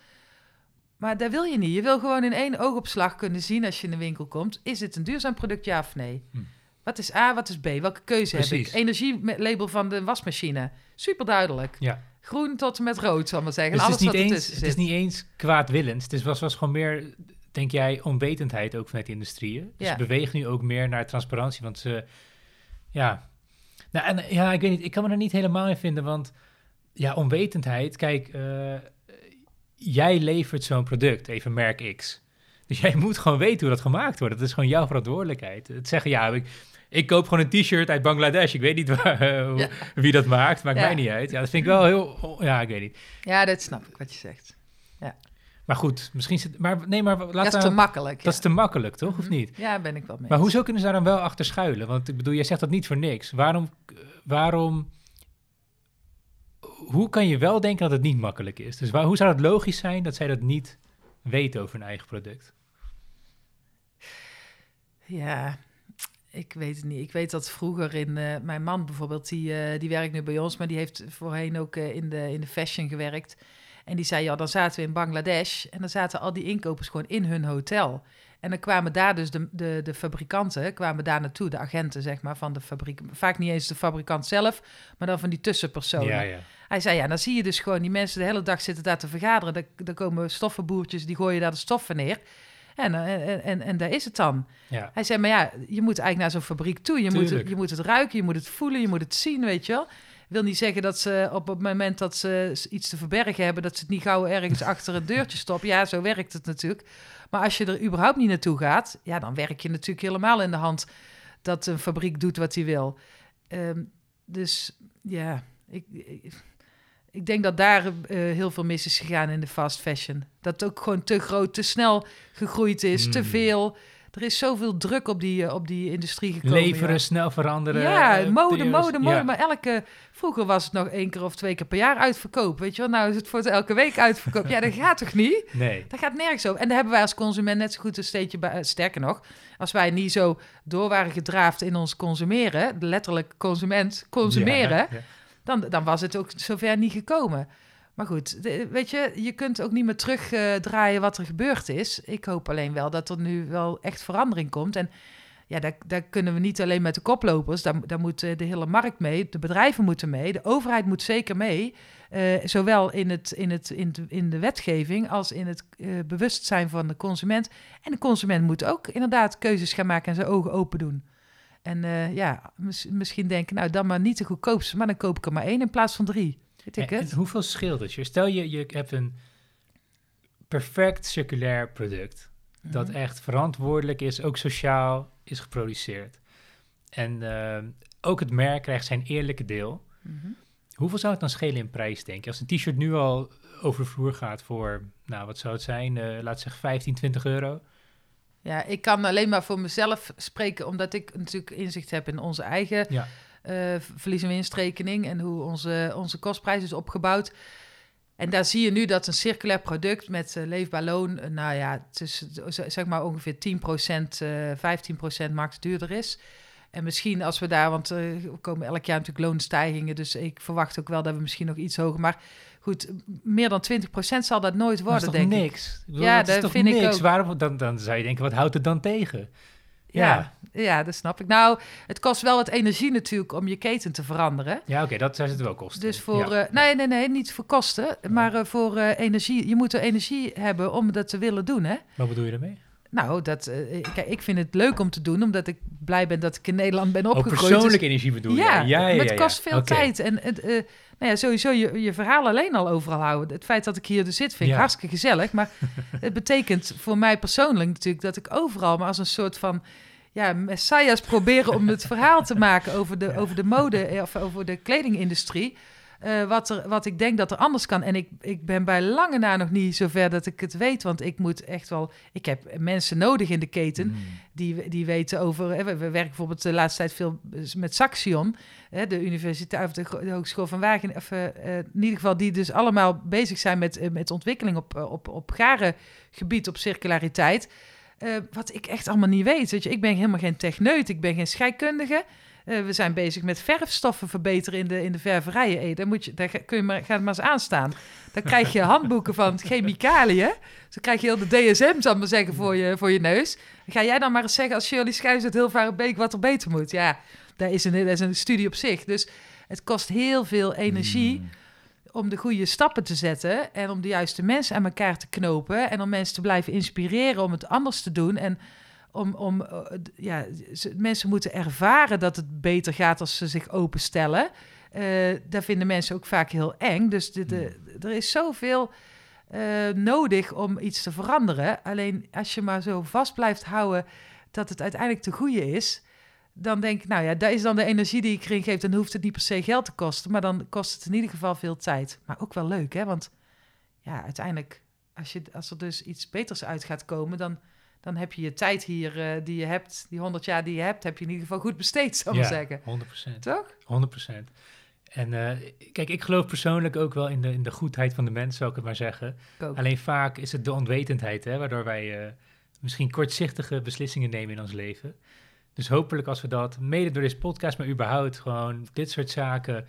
B: Maar daar wil je niet. Je wil gewoon in één oogopslag kunnen zien als je in de winkel komt. Is dit een duurzaam product, ja of nee?
A: Hm.
B: Wat is A, wat is B? Welke keuze heb ik? Energielabel van de wasmachine. Super duidelijk.
A: Ja.
B: Groen tot en met rood, zal ik maar zeggen.
A: Dus
B: En
A: het is,
B: alles
A: niet
B: wat
A: eens, het is niet eens kwaadwillend. Het is, was, was gewoon meer, denk jij, onwetendheid ook vanuit de industrieën. Dus
B: Ja.
A: bewegen nu ook meer naar transparantie. Want ze, ja... Nou, en ja, ik weet niet, ik kan me er niet helemaal in vinden, want ja, onwetendheid, kijk, eh, jij levert zo'n product, even merk X. Dus jij moet gewoon weten hoe dat gemaakt wordt. Dat is gewoon jouw verantwoordelijkheid. Het zeggen, ja, ik, ik koop gewoon een t-shirt uit Bangladesh. Ik weet niet waar, eh,
B: Ja.
A: wie dat maakt, maakt
B: Ja.
A: mij niet uit. Ja, dat vind ik wel heel, ja, ik weet niet.
B: Ja, dat snap ik wat je zegt.
A: Maar goed, misschien zit, maar nee, maar laat
B: dat is te
A: nou-
B: makkelijk.
A: dat is te makkelijk, toch? Of
B: Mhm.
A: niet?
B: Ja, ben ik wel mee.
A: Maar hoezo kunnen ze daar dan wel achter schuilen? Want ik bedoel, jij zegt dat niet voor niks. Waarom, waarom, hoe kan je wel denken dat het niet makkelijk is? Dus waar, hoe zou het logisch zijn dat zij dat niet weten over hun eigen product?
B: Ja, ik weet het niet. Ik weet dat vroeger in... eh, mijn man bijvoorbeeld, die, eh, die werkt nu bij ons... maar die heeft voorheen ook eh, in, de, in de fashion gewerkt. En die zei, ja, dan zaten we in Bangladesh... en dan zaten al die inkopers gewoon in hun hotel. En dan kwamen daar dus de, de, de fabrikanten... kwamen daar naartoe, de agenten, zeg maar, van de fabriek. Vaak niet eens de fabrikant zelf... maar dan van die tussenpersonen.
A: Ja, ja.
B: Hij zei, ja, dan zie je dus gewoon die mensen de hele dag zitten daar te vergaderen. Dan, dan komen stoffenboertjes, die gooien daar de stoffen neer. En, eh, en, en, en daar is het dan.
A: ja.
B: Hij zei, maar ja, je moet eigenlijk naar zo'n fabriek toe. Je moet, je moet het ruiken, je moet het voelen, je moet het zien, weet je wel. Wil niet zeggen dat ze op het moment dat ze iets te verbergen hebben... dat ze het niet gauw ergens achter een deurtje stoppen. Ja, zo werkt het natuurlijk. Maar als je er überhaupt niet naartoe gaat... ja, dan werk je natuurlijk helemaal in de hand... dat een fabriek doet wat hij wil. Ehm, dus ja, ik, ik, ik denk dat daar eh, heel veel mis is gegaan in de fast fashion. Dat het ook gewoon te groot, te snel gegroeid is, te
A: Mm.
B: veel. Er is zoveel druk op die, eh, op die industrie gekomen.
A: Leveren,
B: ja.
A: snel veranderen.
B: Ja,
A: eh,
B: mode, mode, mode.
A: Ja.
B: Maar elke... Vroeger was het nog één keer of twee keer per jaar uitverkoop. Weet je wel? Nou is het voor het elke week uitverkoop. ja, dat gaat toch niet?
A: Nee.
B: Dat gaat nergens over. En daar hebben wij als consument net zo goed een steentje bij. eh, Sterker nog, als wij niet zo door waren gedraafd in ons consumeren... letterlijk consument, consumeren...
A: Ja.
B: Dan, dan was het ook zover niet gekomen. Maar goed, weet je, je kunt ook niet meer terugdraaien wat er gebeurd is. Ik hoop alleen wel dat er nu wel echt verandering komt. En ja, daar, kunnen we niet alleen met de koplopers, daar, daar moet eh, de hele markt mee, de bedrijven moeten mee, de overheid moet zeker mee. eh, zowel in, het, in, het, in, de, in de wetgeving als in het eh, bewustzijn van de consument. En de consument moet ook inderdaad keuzes gaan maken en zijn ogen open doen. En ja, mis- misschien denken, nou dan maar niet de goedkoopste, maar dan koop ik er maar één in plaats van drie.
A: En-
B: het?
A: en hoeveel scheelt het je? Stel je, je hebt een perfect circulair product. Dat
B: Mhm.
A: echt verantwoordelijk is, ook sociaal is geproduceerd. En eh, ook het merk krijgt zijn eerlijke deel.
B: Mhm.
A: Hoeveel zou het dan schelen in prijs, denk je? Als een t-shirt nu al over de vloer gaat voor, nou wat zou het zijn? Eh laat zeggen 15, 20 euro.
B: Ja, ik kan alleen maar voor mezelf spreken, omdat ik natuurlijk inzicht heb in onze eigen
A: Ja.
B: Eh, verlies- en winstrekening en hoe onze, onze kostprijs is opgebouwd. En daar zie je nu dat een circulair product met eh, leefbaar loon, eh, nou ja, tussen, zeg maar ongeveer 10%, eh 15% max duurder is. En misschien als we daar, want er komen elk jaar natuurlijk loonstijgingen, dus ik verwacht ook wel dat we misschien nog iets hoger, maar goed, meer dan 20% zal dat nooit
A: Dat is
B: worden,
A: toch
B: denk ik.
A: niks? Ik
B: Ja,
A: dat is
B: dat
A: toch
B: vind ik ook.
A: Waarom, dan, dan zou je denken, wat houdt het dan tegen?
B: Ja, ja, dat snap ik. Nou, het kost wel wat energie natuurlijk om je keten te veranderen.
A: Ja, oké, dat zijn het wel kosten.
B: Dus voor,
A: Ja.
B: eh, nee, nee, nee, niet voor kosten, maar eh, voor eh, energie. Je moet er energie hebben om dat te willen doen, hè?
A: Wat bedoel je daarmee?
B: Nou, dat, kijk, ik vind het leuk om te doen, omdat ik blij ben dat ik in Nederland ben
A: Oh,
B: opgegroeid.
A: persoonlijke
B: Dus-
A: energie bedoel je?
B: ja,
A: ja, ja,
B: maar het kost veel tijd. En het, eh, nou ja, sowieso je, je verhaal alleen al overal houden. Het feit dat ik hier dus zit, vind ik hartstikke gezellig. Maar het betekent voor mij persoonlijk natuurlijk dat ik overal maar als een soort van ja, messias proberen om het verhaal te maken over de, over de mode of over de kledingindustrie. Eh, wat, er, wat ik denk dat er anders kan. En ik, ik ben bij lange na nog niet zover dat ik het weet. Want ik moet echt wel. Ik heb mensen nodig in de keten
A: Mm.
B: die, die weten over. hè, We, we werken bijvoorbeeld de laatste tijd veel met Saxion, hè, de universiteit of de, de Hogeschool van Wageningen. Of, eh, eh, in ieder geval, die dus allemaal bezig zijn met, met ontwikkeling op, op, op garengebied, op circulariteit. Wat ik echt allemaal niet weet. Weet je, ik ben helemaal geen techneut, ik ben geen scheikundige. Eh, we zijn bezig met verfstoffen verbeteren in de, in de ververijen. Hey, daar, moet je, daar kun je maar, ga het maar eens aanstaan. Dan krijg je handboeken van chemicaliën. Dus dan krijg je heel de DSM, zal ik maar zeggen, voor je, voor je neus. Ga jij dan maar eens zeggen als Shirley Schuijs uit Hilvarenbeek wat er beter moet? Ja, daar is een, dat is een studie op zich. Dus het kost heel veel energie
A: Mm.
B: om de goede stappen te zetten en om de juiste mensen aan elkaar te knopen en om mensen te blijven inspireren om het anders te doen en om, om eh, ja, mensen moeten ervaren dat het beter gaat als ze zich openstellen. Eh daar vinden mensen ook vaak heel eng. Dus de, de- er is zoveel eh, nodig om iets te veranderen. Alleen als je maar zo vast blijft houden dat het uiteindelijk te goede is, dan denk ik, nou ja, daar is dan de energie die ik erin geef. Dan hoeft het niet per se geld te kosten, maar dan kost het in ieder geval veel tijd. Maar ook wel leuk, hè? Want ja, uiteindelijk, als, je, als er dus iets beters uit gaat komen, dan, dan heb je je tijd hier eh, die je hebt, die 100 jaar die je hebt, heb je in ieder geval goed besteed, zou ik
A: Ja,
B: zeggen.
A: 100%.
B: Toch?
A: 100%. En eh, kijk, ik geloof persoonlijk ook wel in de, in de goedheid van de mens, zou ik het maar zeggen. Alleen vaak is het de onwetendheid, hè, waardoor wij eh, misschien kortzichtige beslissingen nemen in ons leven. Dus hopelijk als we dat, mede door deze podcast, maar überhaupt gewoon dit soort zaken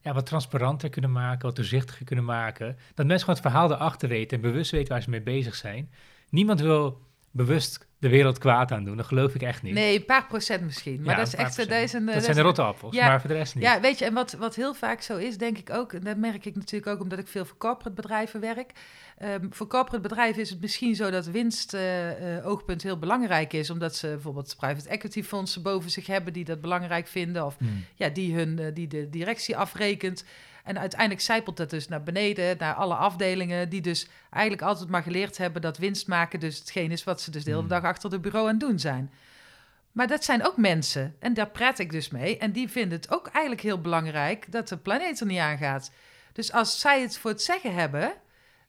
A: ja, wat transparanter kunnen maken, wat doorzichtiger kunnen maken. Dat mensen gewoon het verhaal erachter weten en bewust weten waar ze mee bezig zijn. Niemand wil bewust de wereld kwaad aan doen, dat geloof ik echt niet.
B: Nee, een paar procent misschien. Maar
A: Ja,
B: dat is echt... Dat,
A: procent.
B: is een,
A: dat
B: dat
A: zijn de rotte appels,
B: Ja,
A: maar voor de rest niet.
B: Ja, weet je, en wat, wat heel vaak zo is, denk ik ook, en dat merk ik natuurlijk ook omdat ik veel voor corporate bedrijven werk. Ehm, voor corporate bedrijven is het misschien zo dat winst eh, eh, oogpunt heel belangrijk is, omdat ze bijvoorbeeld private equity fondsen boven zich hebben die dat belangrijk vinden, of
A: Hmm.
B: ja, die, hun, eh, die de directie afrekent. En uiteindelijk zijpelt dat dus naar beneden, naar alle afdelingen, die dus eigenlijk altijd maar geleerd hebben dat winst maken dus hetgeen is wat ze dus de hele
A: Hmm.
B: dag achter de bureau aan het doen zijn. Maar dat zijn ook mensen. En daar praat ik dus mee. En die vinden het ook eigenlijk heel belangrijk dat de planeet er niet aangaat. Dus als zij het voor het zeggen hebben,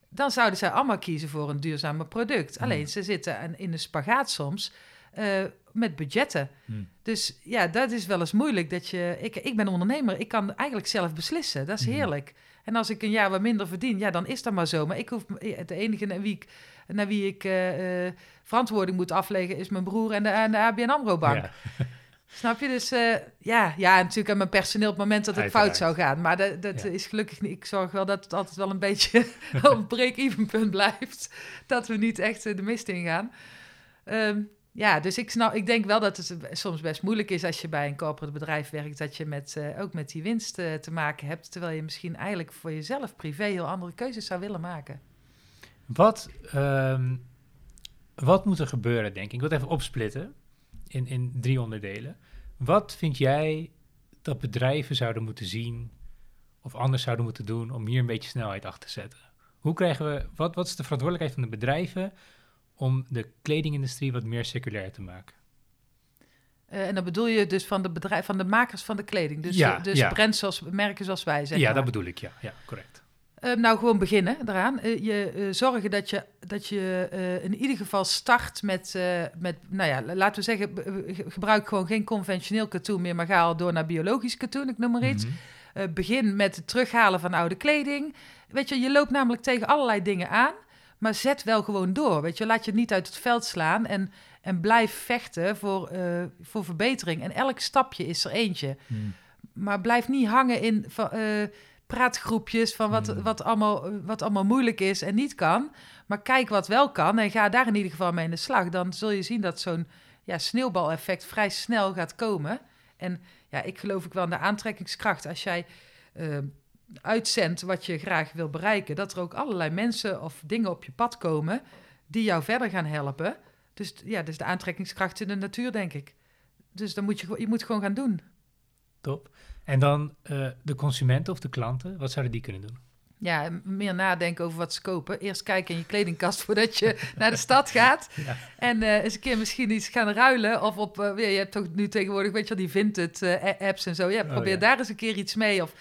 B: dan zouden zij allemaal kiezen voor een duurzamer product.
A: Hmm.
B: Alleen ze zitten in de spagaat soms eh, met budgetten.
A: Hmm.
B: Dus ja, dat is wel eens moeilijk. Dat je, ik, ik ben ondernemer, ik kan eigenlijk zelf beslissen. Dat is
A: Mhm.
B: heerlijk. En als ik een jaar wat minder verdien, ja, dan is dat maar zo. Maar ik hoef, de enige naar wie ik, naar wie ik eh, eh, verantwoording moet afleggen is mijn broer en de, en de ABN AMRO-bank.
A: Ja.
B: Snap je? Dus eh, ja, ja, natuurlijk aan mijn personeel op het moment dat het fout zou gaan. Maar dat, dat
A: Ja.
B: is gelukkig niet. Ik zorg wel dat het altijd wel een beetje op break-even punt blijft. Dat we niet echt de mist ingaan. Ehm, ja, dus ik, snap, ik denk wel dat het soms best moeilijk is als je bij een corporate bedrijf werkt, dat je met, eh, ook met die winst eh, te maken hebt. Terwijl je misschien eigenlijk voor jezelf privé heel andere keuzes zou willen maken.
A: Wat, ehm, wat moet er gebeuren, denk ik? Ik wil het even opsplitten in, in drie onderdelen. Wat vind jij dat bedrijven zouden moeten zien of anders zouden moeten doen om hier een beetje snelheid achter te zetten? Hoe krijgen we, wat, wat is de verantwoordelijkheid van de bedrijven om de kledingindustrie wat meer circulair te maken?
B: Eh, en dan bedoel je dus van de, bedrijf, van de makers van de kleding. Dus,
A: Ja,
B: dus
A: ja.
B: brands zoals, merken zoals wij, zeg
A: ja,
B: maar.
A: dat bedoel ik, ja. Ja, correct.
B: Eh, nou, gewoon beginnen eraan. Eh, je eh, zorgen dat je, dat je in ieder geval start met, met nou ja, laten we zeggen, gebruik gewoon geen conventioneel katoen meer, maar ga al door naar biologisch katoen, ik noem maar iets.
A: Mhm.
B: Begin met het terughalen van oude kleding. Weet je, je loopt namelijk tegen allerlei dingen aan, maar zet wel gewoon door. Weet je, laat je het niet uit het veld slaan en, en blijf vechten voor, eh, voor verbetering. En elk stapje is er eentje.
A: Mhm.
B: Maar blijf niet hangen in van, eh, praatgroepjes van wat,
A: Hmm.
B: wat, allemaal, wat allemaal moeilijk is en niet kan. Maar kijk wat wel kan en ga daar in ieder geval mee in de slag. Dan zul je zien dat zo'n ja, sneeuwbaleffect vrij snel gaat komen. En ja, ik geloof ik wel in de aantrekkingskracht. Als jij eh, uitzendt wat je graag wil bereiken, dat er ook allerlei mensen of dingen op je pad komen die jou verder gaan helpen. Dus ja, dus de aantrekkingskracht in de natuur, denk ik. Dus dan moet je, gewoon- je moet gewoon gaan doen.
A: Top. En dan eh, de consumenten of de klanten, wat zouden die kunnen doen?
B: Ja, meer nadenken over wat ze kopen. Eerst kijken in je kledingkast voordat je naar de stad gaat.
A: Ja.
B: En eh, eens een keer misschien iets gaan ruilen. Of op, ja, je hebt toch nu tegenwoordig, weet je wel, die vintage a- apps en zo. Ja,
A: Oh,
B: probeer
A: ja.
B: daar eens een keer iets mee. Of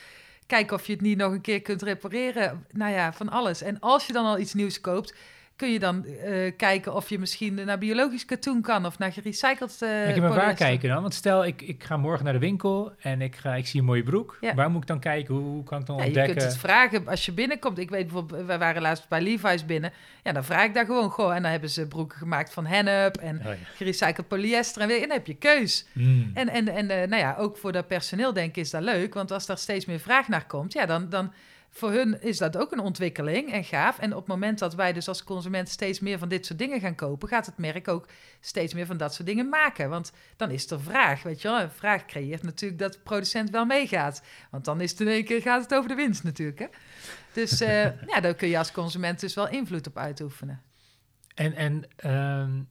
B: kijken of je het niet nog een keer kunt repareren. Nou ja, van alles. En als je dan al iets nieuws koopt, kun je dan uh, kijken of je misschien naar biologisch katoen kan of naar gerecycled uh,
A: Ik heb maar waar kijken dan? Want stel, ik, ik ga morgen naar de winkel en ik, ga, ik zie een mooie broek. Ja. Waar moet ik dan kijken? Hoe, hoe kan ik dan ja, ontdekken?
B: Je kunt het vragen als je binnenkomt. Ik weet bijvoorbeeld, we waren laatst bij Levi's binnen. Ja, dan vraag ik daar gewoon, goh, en dan hebben ze broeken gemaakt van hennep en oh, ja. gerecycled polyester. En, weer, en dan heb je keus. Mm. En, en, en uh, nou ja, ook voor dat personeel denk ik is dat leuk. Want als daar steeds meer vraag naar komt, ja, dan... dan voor hun is dat ook een ontwikkeling en gaaf. En op het moment dat wij dus als consument steeds meer van dit soort dingen gaan kopen, gaat het merk ook steeds meer van dat soort dingen maken. Want dan is er vraag, weet je wel. En vraag creëert natuurlijk dat de producent wel meegaat. Want dan is het in één keer gaat het over de winst natuurlijk. Hè? Dus uh, ja, daar kun je als consument dus wel invloed op uitoefenen.
A: En, en um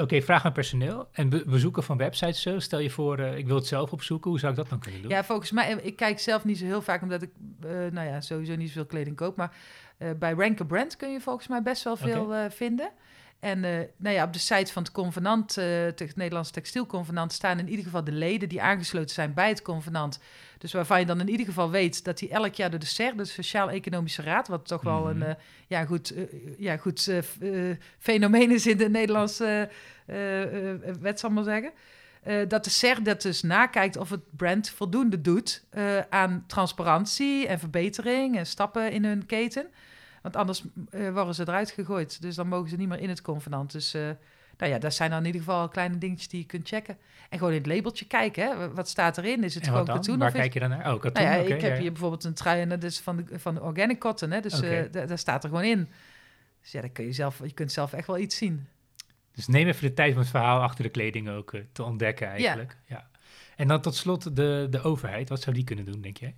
A: Oké, vraag aan personeel en bezoeken van websites zo. Stel je voor, uh, ik wil het zelf opzoeken. Hoe zou ik dat dan kunnen doen?
B: Ja, volgens mij, eh, ik kijk zelf niet zo heel vaak, omdat ik, uh, nou ja, sowieso niet zoveel kleding koop. Maar uh, bij Ranker Brand kun je volgens mij best wel veel okay. vinden. En nou ja, op de site van het convenant, het Nederlandse textielconvenant, staan in ieder geval de leden die aangesloten zijn bij het convenant. Dus waarvan je dan in ieder geval weet dat die elk jaar door de SER, de Sociaal-Economische Raad, wat toch wel een mhm. ja, goed, ja, goed fenomeen is in de Nederlandse wet, zal maar zeggen. dat de SER dat dus nakijkt of het brand voldoende doet aan transparantie en verbetering en stappen in hun keten. Want anders uh, worden ze eruit gegooid. Dus dan mogen ze niet meer in het convenant. Dus uh, nou ja, dat zijn dan in ieder geval kleine dingetjes die je kunt checken. En gewoon in het labeltje kijken. Hè? Wat staat erin? Is het
A: en
B: gewoon katoen?
A: Waar kijk je dan naar? Oh, katoen. Nou
B: ja, ik heb hier bijvoorbeeld een trui en dat is van de, van de organic cotton. Hè? Dus okay. uh, daar staat er gewoon in. Dus ja, dan kun je zelf, je kunt zelf echt wel iets zien.
A: Dus neem even de tijd om het verhaal achter de kleding ook te ontdekken eigenlijk. Ja. ja. En dan tot slot de, de overheid. Wat zou die kunnen doen, denk jij?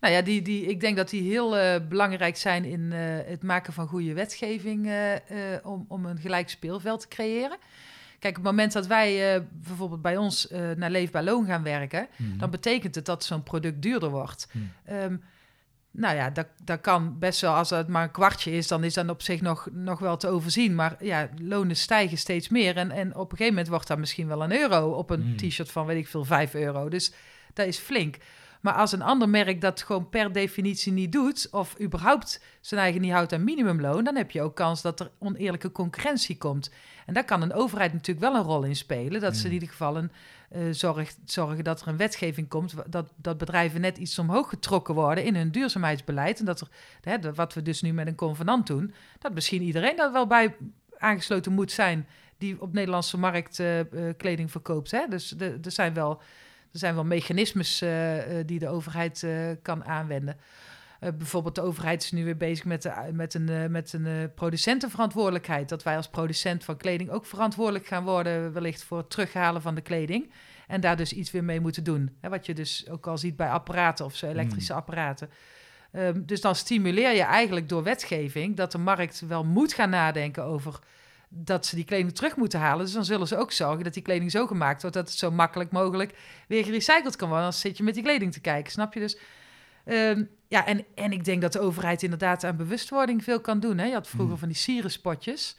B: Nou ja, die, die, ik denk dat die heel uh, belangrijk zijn in uh, het maken van goede wetgeving uh, om, om een gelijk speelveld te creëren. Kijk, op het moment dat wij bijvoorbeeld bij ons naar Leefbaar Loon gaan werken, mm. dan betekent het dat zo'n product duurder wordt. Mm. Um, nou ja, dat, dat kan best wel, als het maar een kwartje is, dan is dat op zich nog, nog wel te overzien. Maar ja, lonen stijgen steeds meer. En, en op een gegeven moment wordt dat misschien wel een euro op een mm. t-shirt van, weet ik veel, 5 euro. Dus dat is flink. Maar als een ander merk dat gewoon per definitie niet doet, of überhaupt zijn eigen niet houdt aan minimumloon, dan heb je ook kans dat er oneerlijke concurrentie komt. En daar kan een overheid natuurlijk wel een rol in spelen. Dat ze in hmm. ieder geval een, uh, zorg, zorgen dat er een wetgeving komt, dat, dat bedrijven net iets omhoog getrokken worden in hun duurzaamheidsbeleid. En dat er, hè, wat we dus nu met een convenant doen, dat misschien iedereen daar wel bij aangesloten moet zijn die op Nederlandse markt uh, uh, kleding verkoopt. Hè? Dus er zijn wel er zijn wel mechanismes uh, die de overheid uh, kan aanwenden. Uh, bijvoorbeeld de overheid is nu weer bezig met, de, met een, met een producentenverantwoordelijkheid. Dat wij als producent van kleding ook verantwoordelijk gaan worden, wellicht voor het terughalen van de kleding. En daar dus iets weer mee moeten doen. Hè, wat je dus ook al ziet bij apparaten of zo, elektrische hmm. apparaten. Um, dus dan stimuleer je eigenlijk door wetgeving dat de markt wel moet gaan nadenken over dat ze die kleding terug moeten halen. Dus dan zullen ze ook zorgen dat die kleding zo gemaakt wordt dat het zo makkelijk mogelijk weer gerecycled kan worden. Dan zit je met die kleding te kijken, snap je? Dus um, ja, en, en ik denk dat de overheid inderdaad aan bewustwording veel kan doen. Hè? Je had vroeger mm. van die sierenspotjes.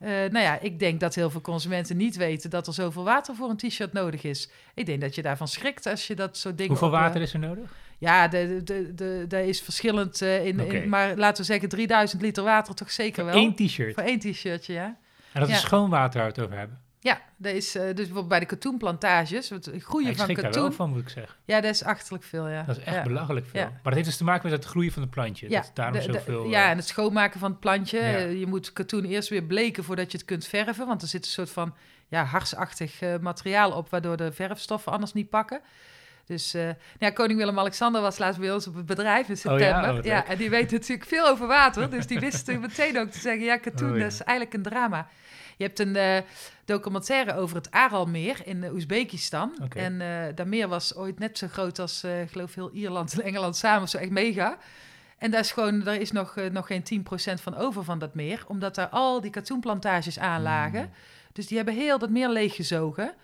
B: Uh, nou ja, ik denk dat heel veel consumenten niet weten dat er zoveel water voor een t-shirt nodig is. Ik denk dat je daarvan schrikt als je dat soort dingen.
A: Hoeveel water is er nodig?
B: Ja, de is verschillend uh, in, okay. in, Maar laten we zeggen 3000 liter water toch zeker
A: voor
B: wel.
A: Eén t-shirt?
B: Voor één t-shirtje, ja.
A: En dat is schoon water waar we het over hebben.
B: Ja, dat is uh, dus bijvoorbeeld bij de katoenplantages, het groeien
A: ja,
B: van katoen.
A: daar wel van, moet ik zeggen.
B: Ja, dat is achterlijk veel, ja.
A: Dat is echt
B: ja.
A: belachelijk veel.
B: Ja.
A: Maar dat heeft dus te maken met het groeien van het plantje.
B: Ja,
A: dat daarom
B: de, de,
A: zoveel...
B: ja,
A: uh,
B: en het schoonmaken van het plantje. Je moet katoen eerst weer bleken voordat je het kunt verven, want er zit een soort van ja, harsachtig uh, materiaal op, waardoor de verfstoffen anders niet pakken. Dus uh, ja, koning Willem-Alexander was laatst bij ons op het bedrijf in september.
A: Oh ja, oh,
B: ja, en die weet natuurlijk veel over water. Dus die wist meteen ook te zeggen, ja, katoen, oh, ja. dat is eigenlijk een drama. Je hebt een uh, documentaire over het Aralmeer in uh, Oezbekistan.
A: Okay.
B: En dat meer was ooit net zo groot als, geloof, heel Ierland en Engeland samen. Zo echt mega. En daar is gewoon, daar is nog, nog geen 10% van over van dat meer. Omdat daar al die katoenplantages aan lagen. Mm. Dus die hebben heel dat meer leeggezogen.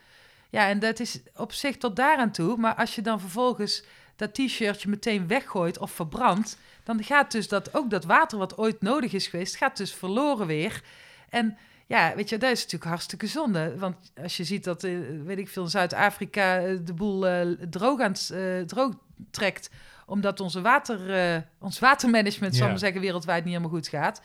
B: Ja, en dat is op zich tot daaraan toe. Maar als je dan vervolgens dat t-shirtje meteen weggooit of verbrandt... dan gaat dus dat, ook dat water wat ooit nodig is geweest... gaat dus verloren weer. En ja, weet je, dat is natuurlijk hartstikke zonde. Want als je ziet dat, uh, weet ik veel, in Zuid-Afrika uh, de boel uh, droog, aan het, droog trekt omdat onze water, eh, ons watermanagement, zal ik
A: Ja.
B: maar zeggen, wereldwijd niet helemaal goed gaat.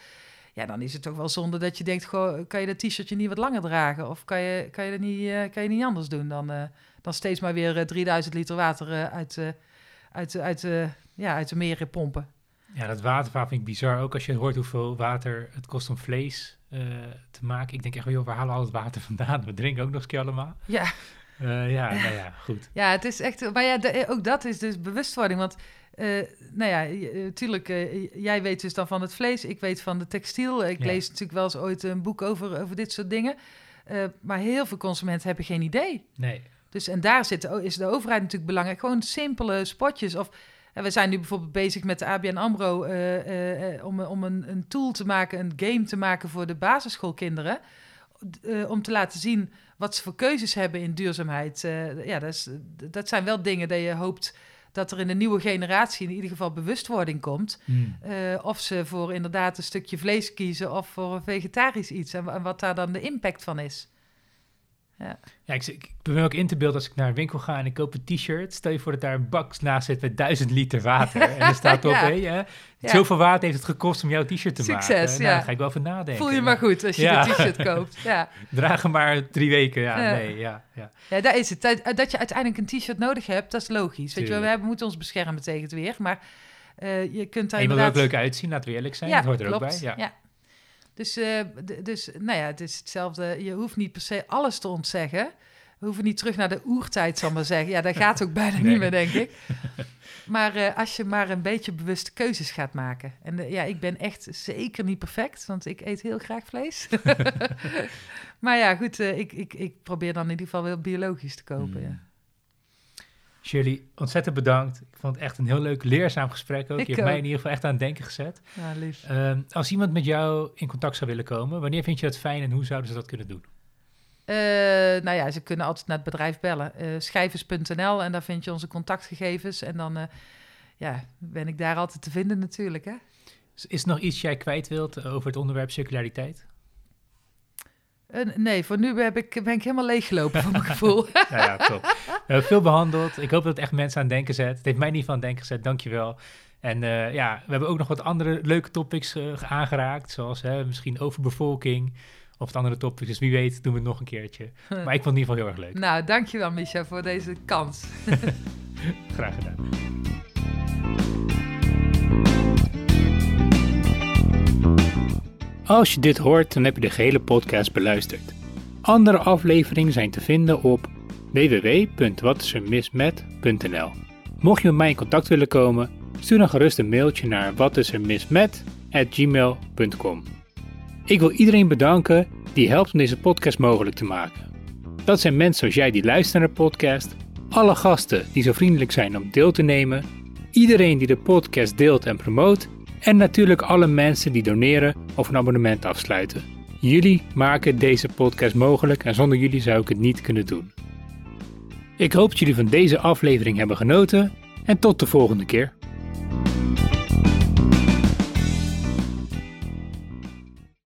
B: Ja, dan is het toch wel zonde dat je denkt, goh, kan je dat t-shirtje niet wat langer dragen? Of kan je, kan je, dat niet, eh, kan je niet anders doen dan, eh, dan steeds maar weer eh, 3000 liter water eh, uit, eh, uit, eh, uit, eh, ja, uit de meren pompen?
A: Ja, dat watervaar vind ik bizar. Ook als je hoort hoeveel water het kost om vlees eh, te maken. Ik denk echt, joh, waar halen we al het water vandaan? We drinken ook nog eens een keer allemaal.
B: Ja,
A: Eh, ja, nou ja, goed.
B: Ja, het is echt. Maar ja, de- ook dat is dus bewustwording. Want, eh, nou ja, natuurlijk, jij weet dus dan van het vlees, ik weet van de textiel. Ik
A: Ja.
B: lees natuurlijk wel eens ooit een boek over, over dit soort dingen. Eh, maar heel veel consumenten hebben geen idee.
A: Nee,
B: Dus en daar zit, is de overheid natuurlijk belangrijk. Gewoon simpele spotjes. Of we zijn nu bijvoorbeeld bezig met de ABN AMRO eh, eh, eh, om, om een, een tool te maken, een game te maken voor de basisschoolkinderen. eh, om te laten zien wat ze voor keuzes hebben in duurzaamheid. Eh, ja, dat, is, dat zijn wel dingen dat je hoopt dat er in de nieuwe generatie in ieder geval bewustwording komt.
A: Hmm.
B: eh, of ze voor inderdaad een stukje vlees kiezen of voor een vegetarisch iets. En wat daar dan de impact van is.
A: Ja, ik, ik ben ook in te beelden als ik naar een winkel ga en ik koop een t-shirt. Stel je voor dat daar een bak naast zit met duizend liter water. En er staat op,
B: Ja.
A: hé,
B: Ja.
A: zoveel water heeft het gekost om jouw t-shirt te
B: Succes,
A: maken. Nou,
B: ja.
A: daar ga ik wel over nadenken.
B: Voel je maar goed als je
A: Ja.
B: de t-shirt koopt. Ja.
A: Draag hem maar drie weken, ja,
B: Ja.
A: nee, ja, ja.
B: Ja, daar is het. Dat, dat je uiteindelijk een t-shirt nodig hebt, dat is logisch. Weet je wel,
A: Tuurlijk.
B: we hebben, moeten ons beschermen tegen het weer. Maar eh, je kunt daar
A: En je moet er ook
B: inderdaad...
A: leuk uitzien, laten we eerlijk zijn. dat hoort er ook bij. Ja.
B: Dus, eh, dus, nou ja, het is hetzelfde. Je hoeft niet per se alles te ontzeggen. We hoeven niet terug naar de oertijd, zal ik maar zeggen. Ja, dat gaat ook bijna
A: Nee.
B: niet meer, denk ik. Maar eh, als je maar een beetje bewuste keuzes gaat maken. En eh, ja, ik ben echt zeker niet perfect, want ik eet heel graag vlees. maar ja, goed, ik, ik, ik probeer dan in ieder geval wel biologisch te kopen.
A: Mm.
B: Ja.
A: Shirley, ontzettend bedankt. Ik vond het echt een heel leuk, leerzaam gesprek ook.
B: Ik
A: je hebt mij in ieder geval echt aan het denken gezet.
B: Ja, lief.
A: Ehm, als iemand met jou in contact zou willen komen, wanneer vind je dat fijn en hoe zouden ze dat kunnen doen?
B: Eh, nou ja, ze kunnen altijd naar het bedrijf bellen. eh schijvers.nl en daar vind je onze contactgegevens. En dan eh, ja, ben ik daar altijd te vinden natuurlijk. Hè?
A: Is, is er nog iets jij kwijt wilt over het onderwerp circulariteit?
B: Eh, nee, voor nu heb ik, ben ik helemaal leeggelopen voor mijn gevoel.
A: nou ja, top. We hebben veel behandeld. Ik hoop dat het echt mensen aan het denken zet. Het heeft mij niet van het denken gezet, dankjewel. En eh, ja, we hebben ook nog wat andere leuke topics eh, aangeraakt, zoals hè, misschien overbevolking of het andere topics. Dus wie weet doen we het nog een keertje. Maar ik vond het in ieder geval heel erg leuk.
B: nou, dankjewel Misha voor deze kans.
A: Graag gedaan. Als je dit hoort, dan heb je de gehele podcast beluisterd. Andere afleveringen zijn te vinden op www.watisermismet.nl. Mocht je met mij in contact willen komen, stuur dan gerust een mailtje naar watisermismet@gmail.com. Ik wil iedereen bedanken die helpt om deze podcast mogelijk te maken. Dat zijn mensen zoals jij die luisteren naar de podcast, alle gasten die zo vriendelijk zijn om deel te nemen, iedereen die de podcast deelt en promoot en natuurlijk alle mensen die doneren of een abonnement afsluiten. Jullie maken deze podcast mogelijk en zonder jullie zou ik het niet kunnen doen. Ik hoop dat jullie van deze aflevering hebben genoten en tot de volgende keer.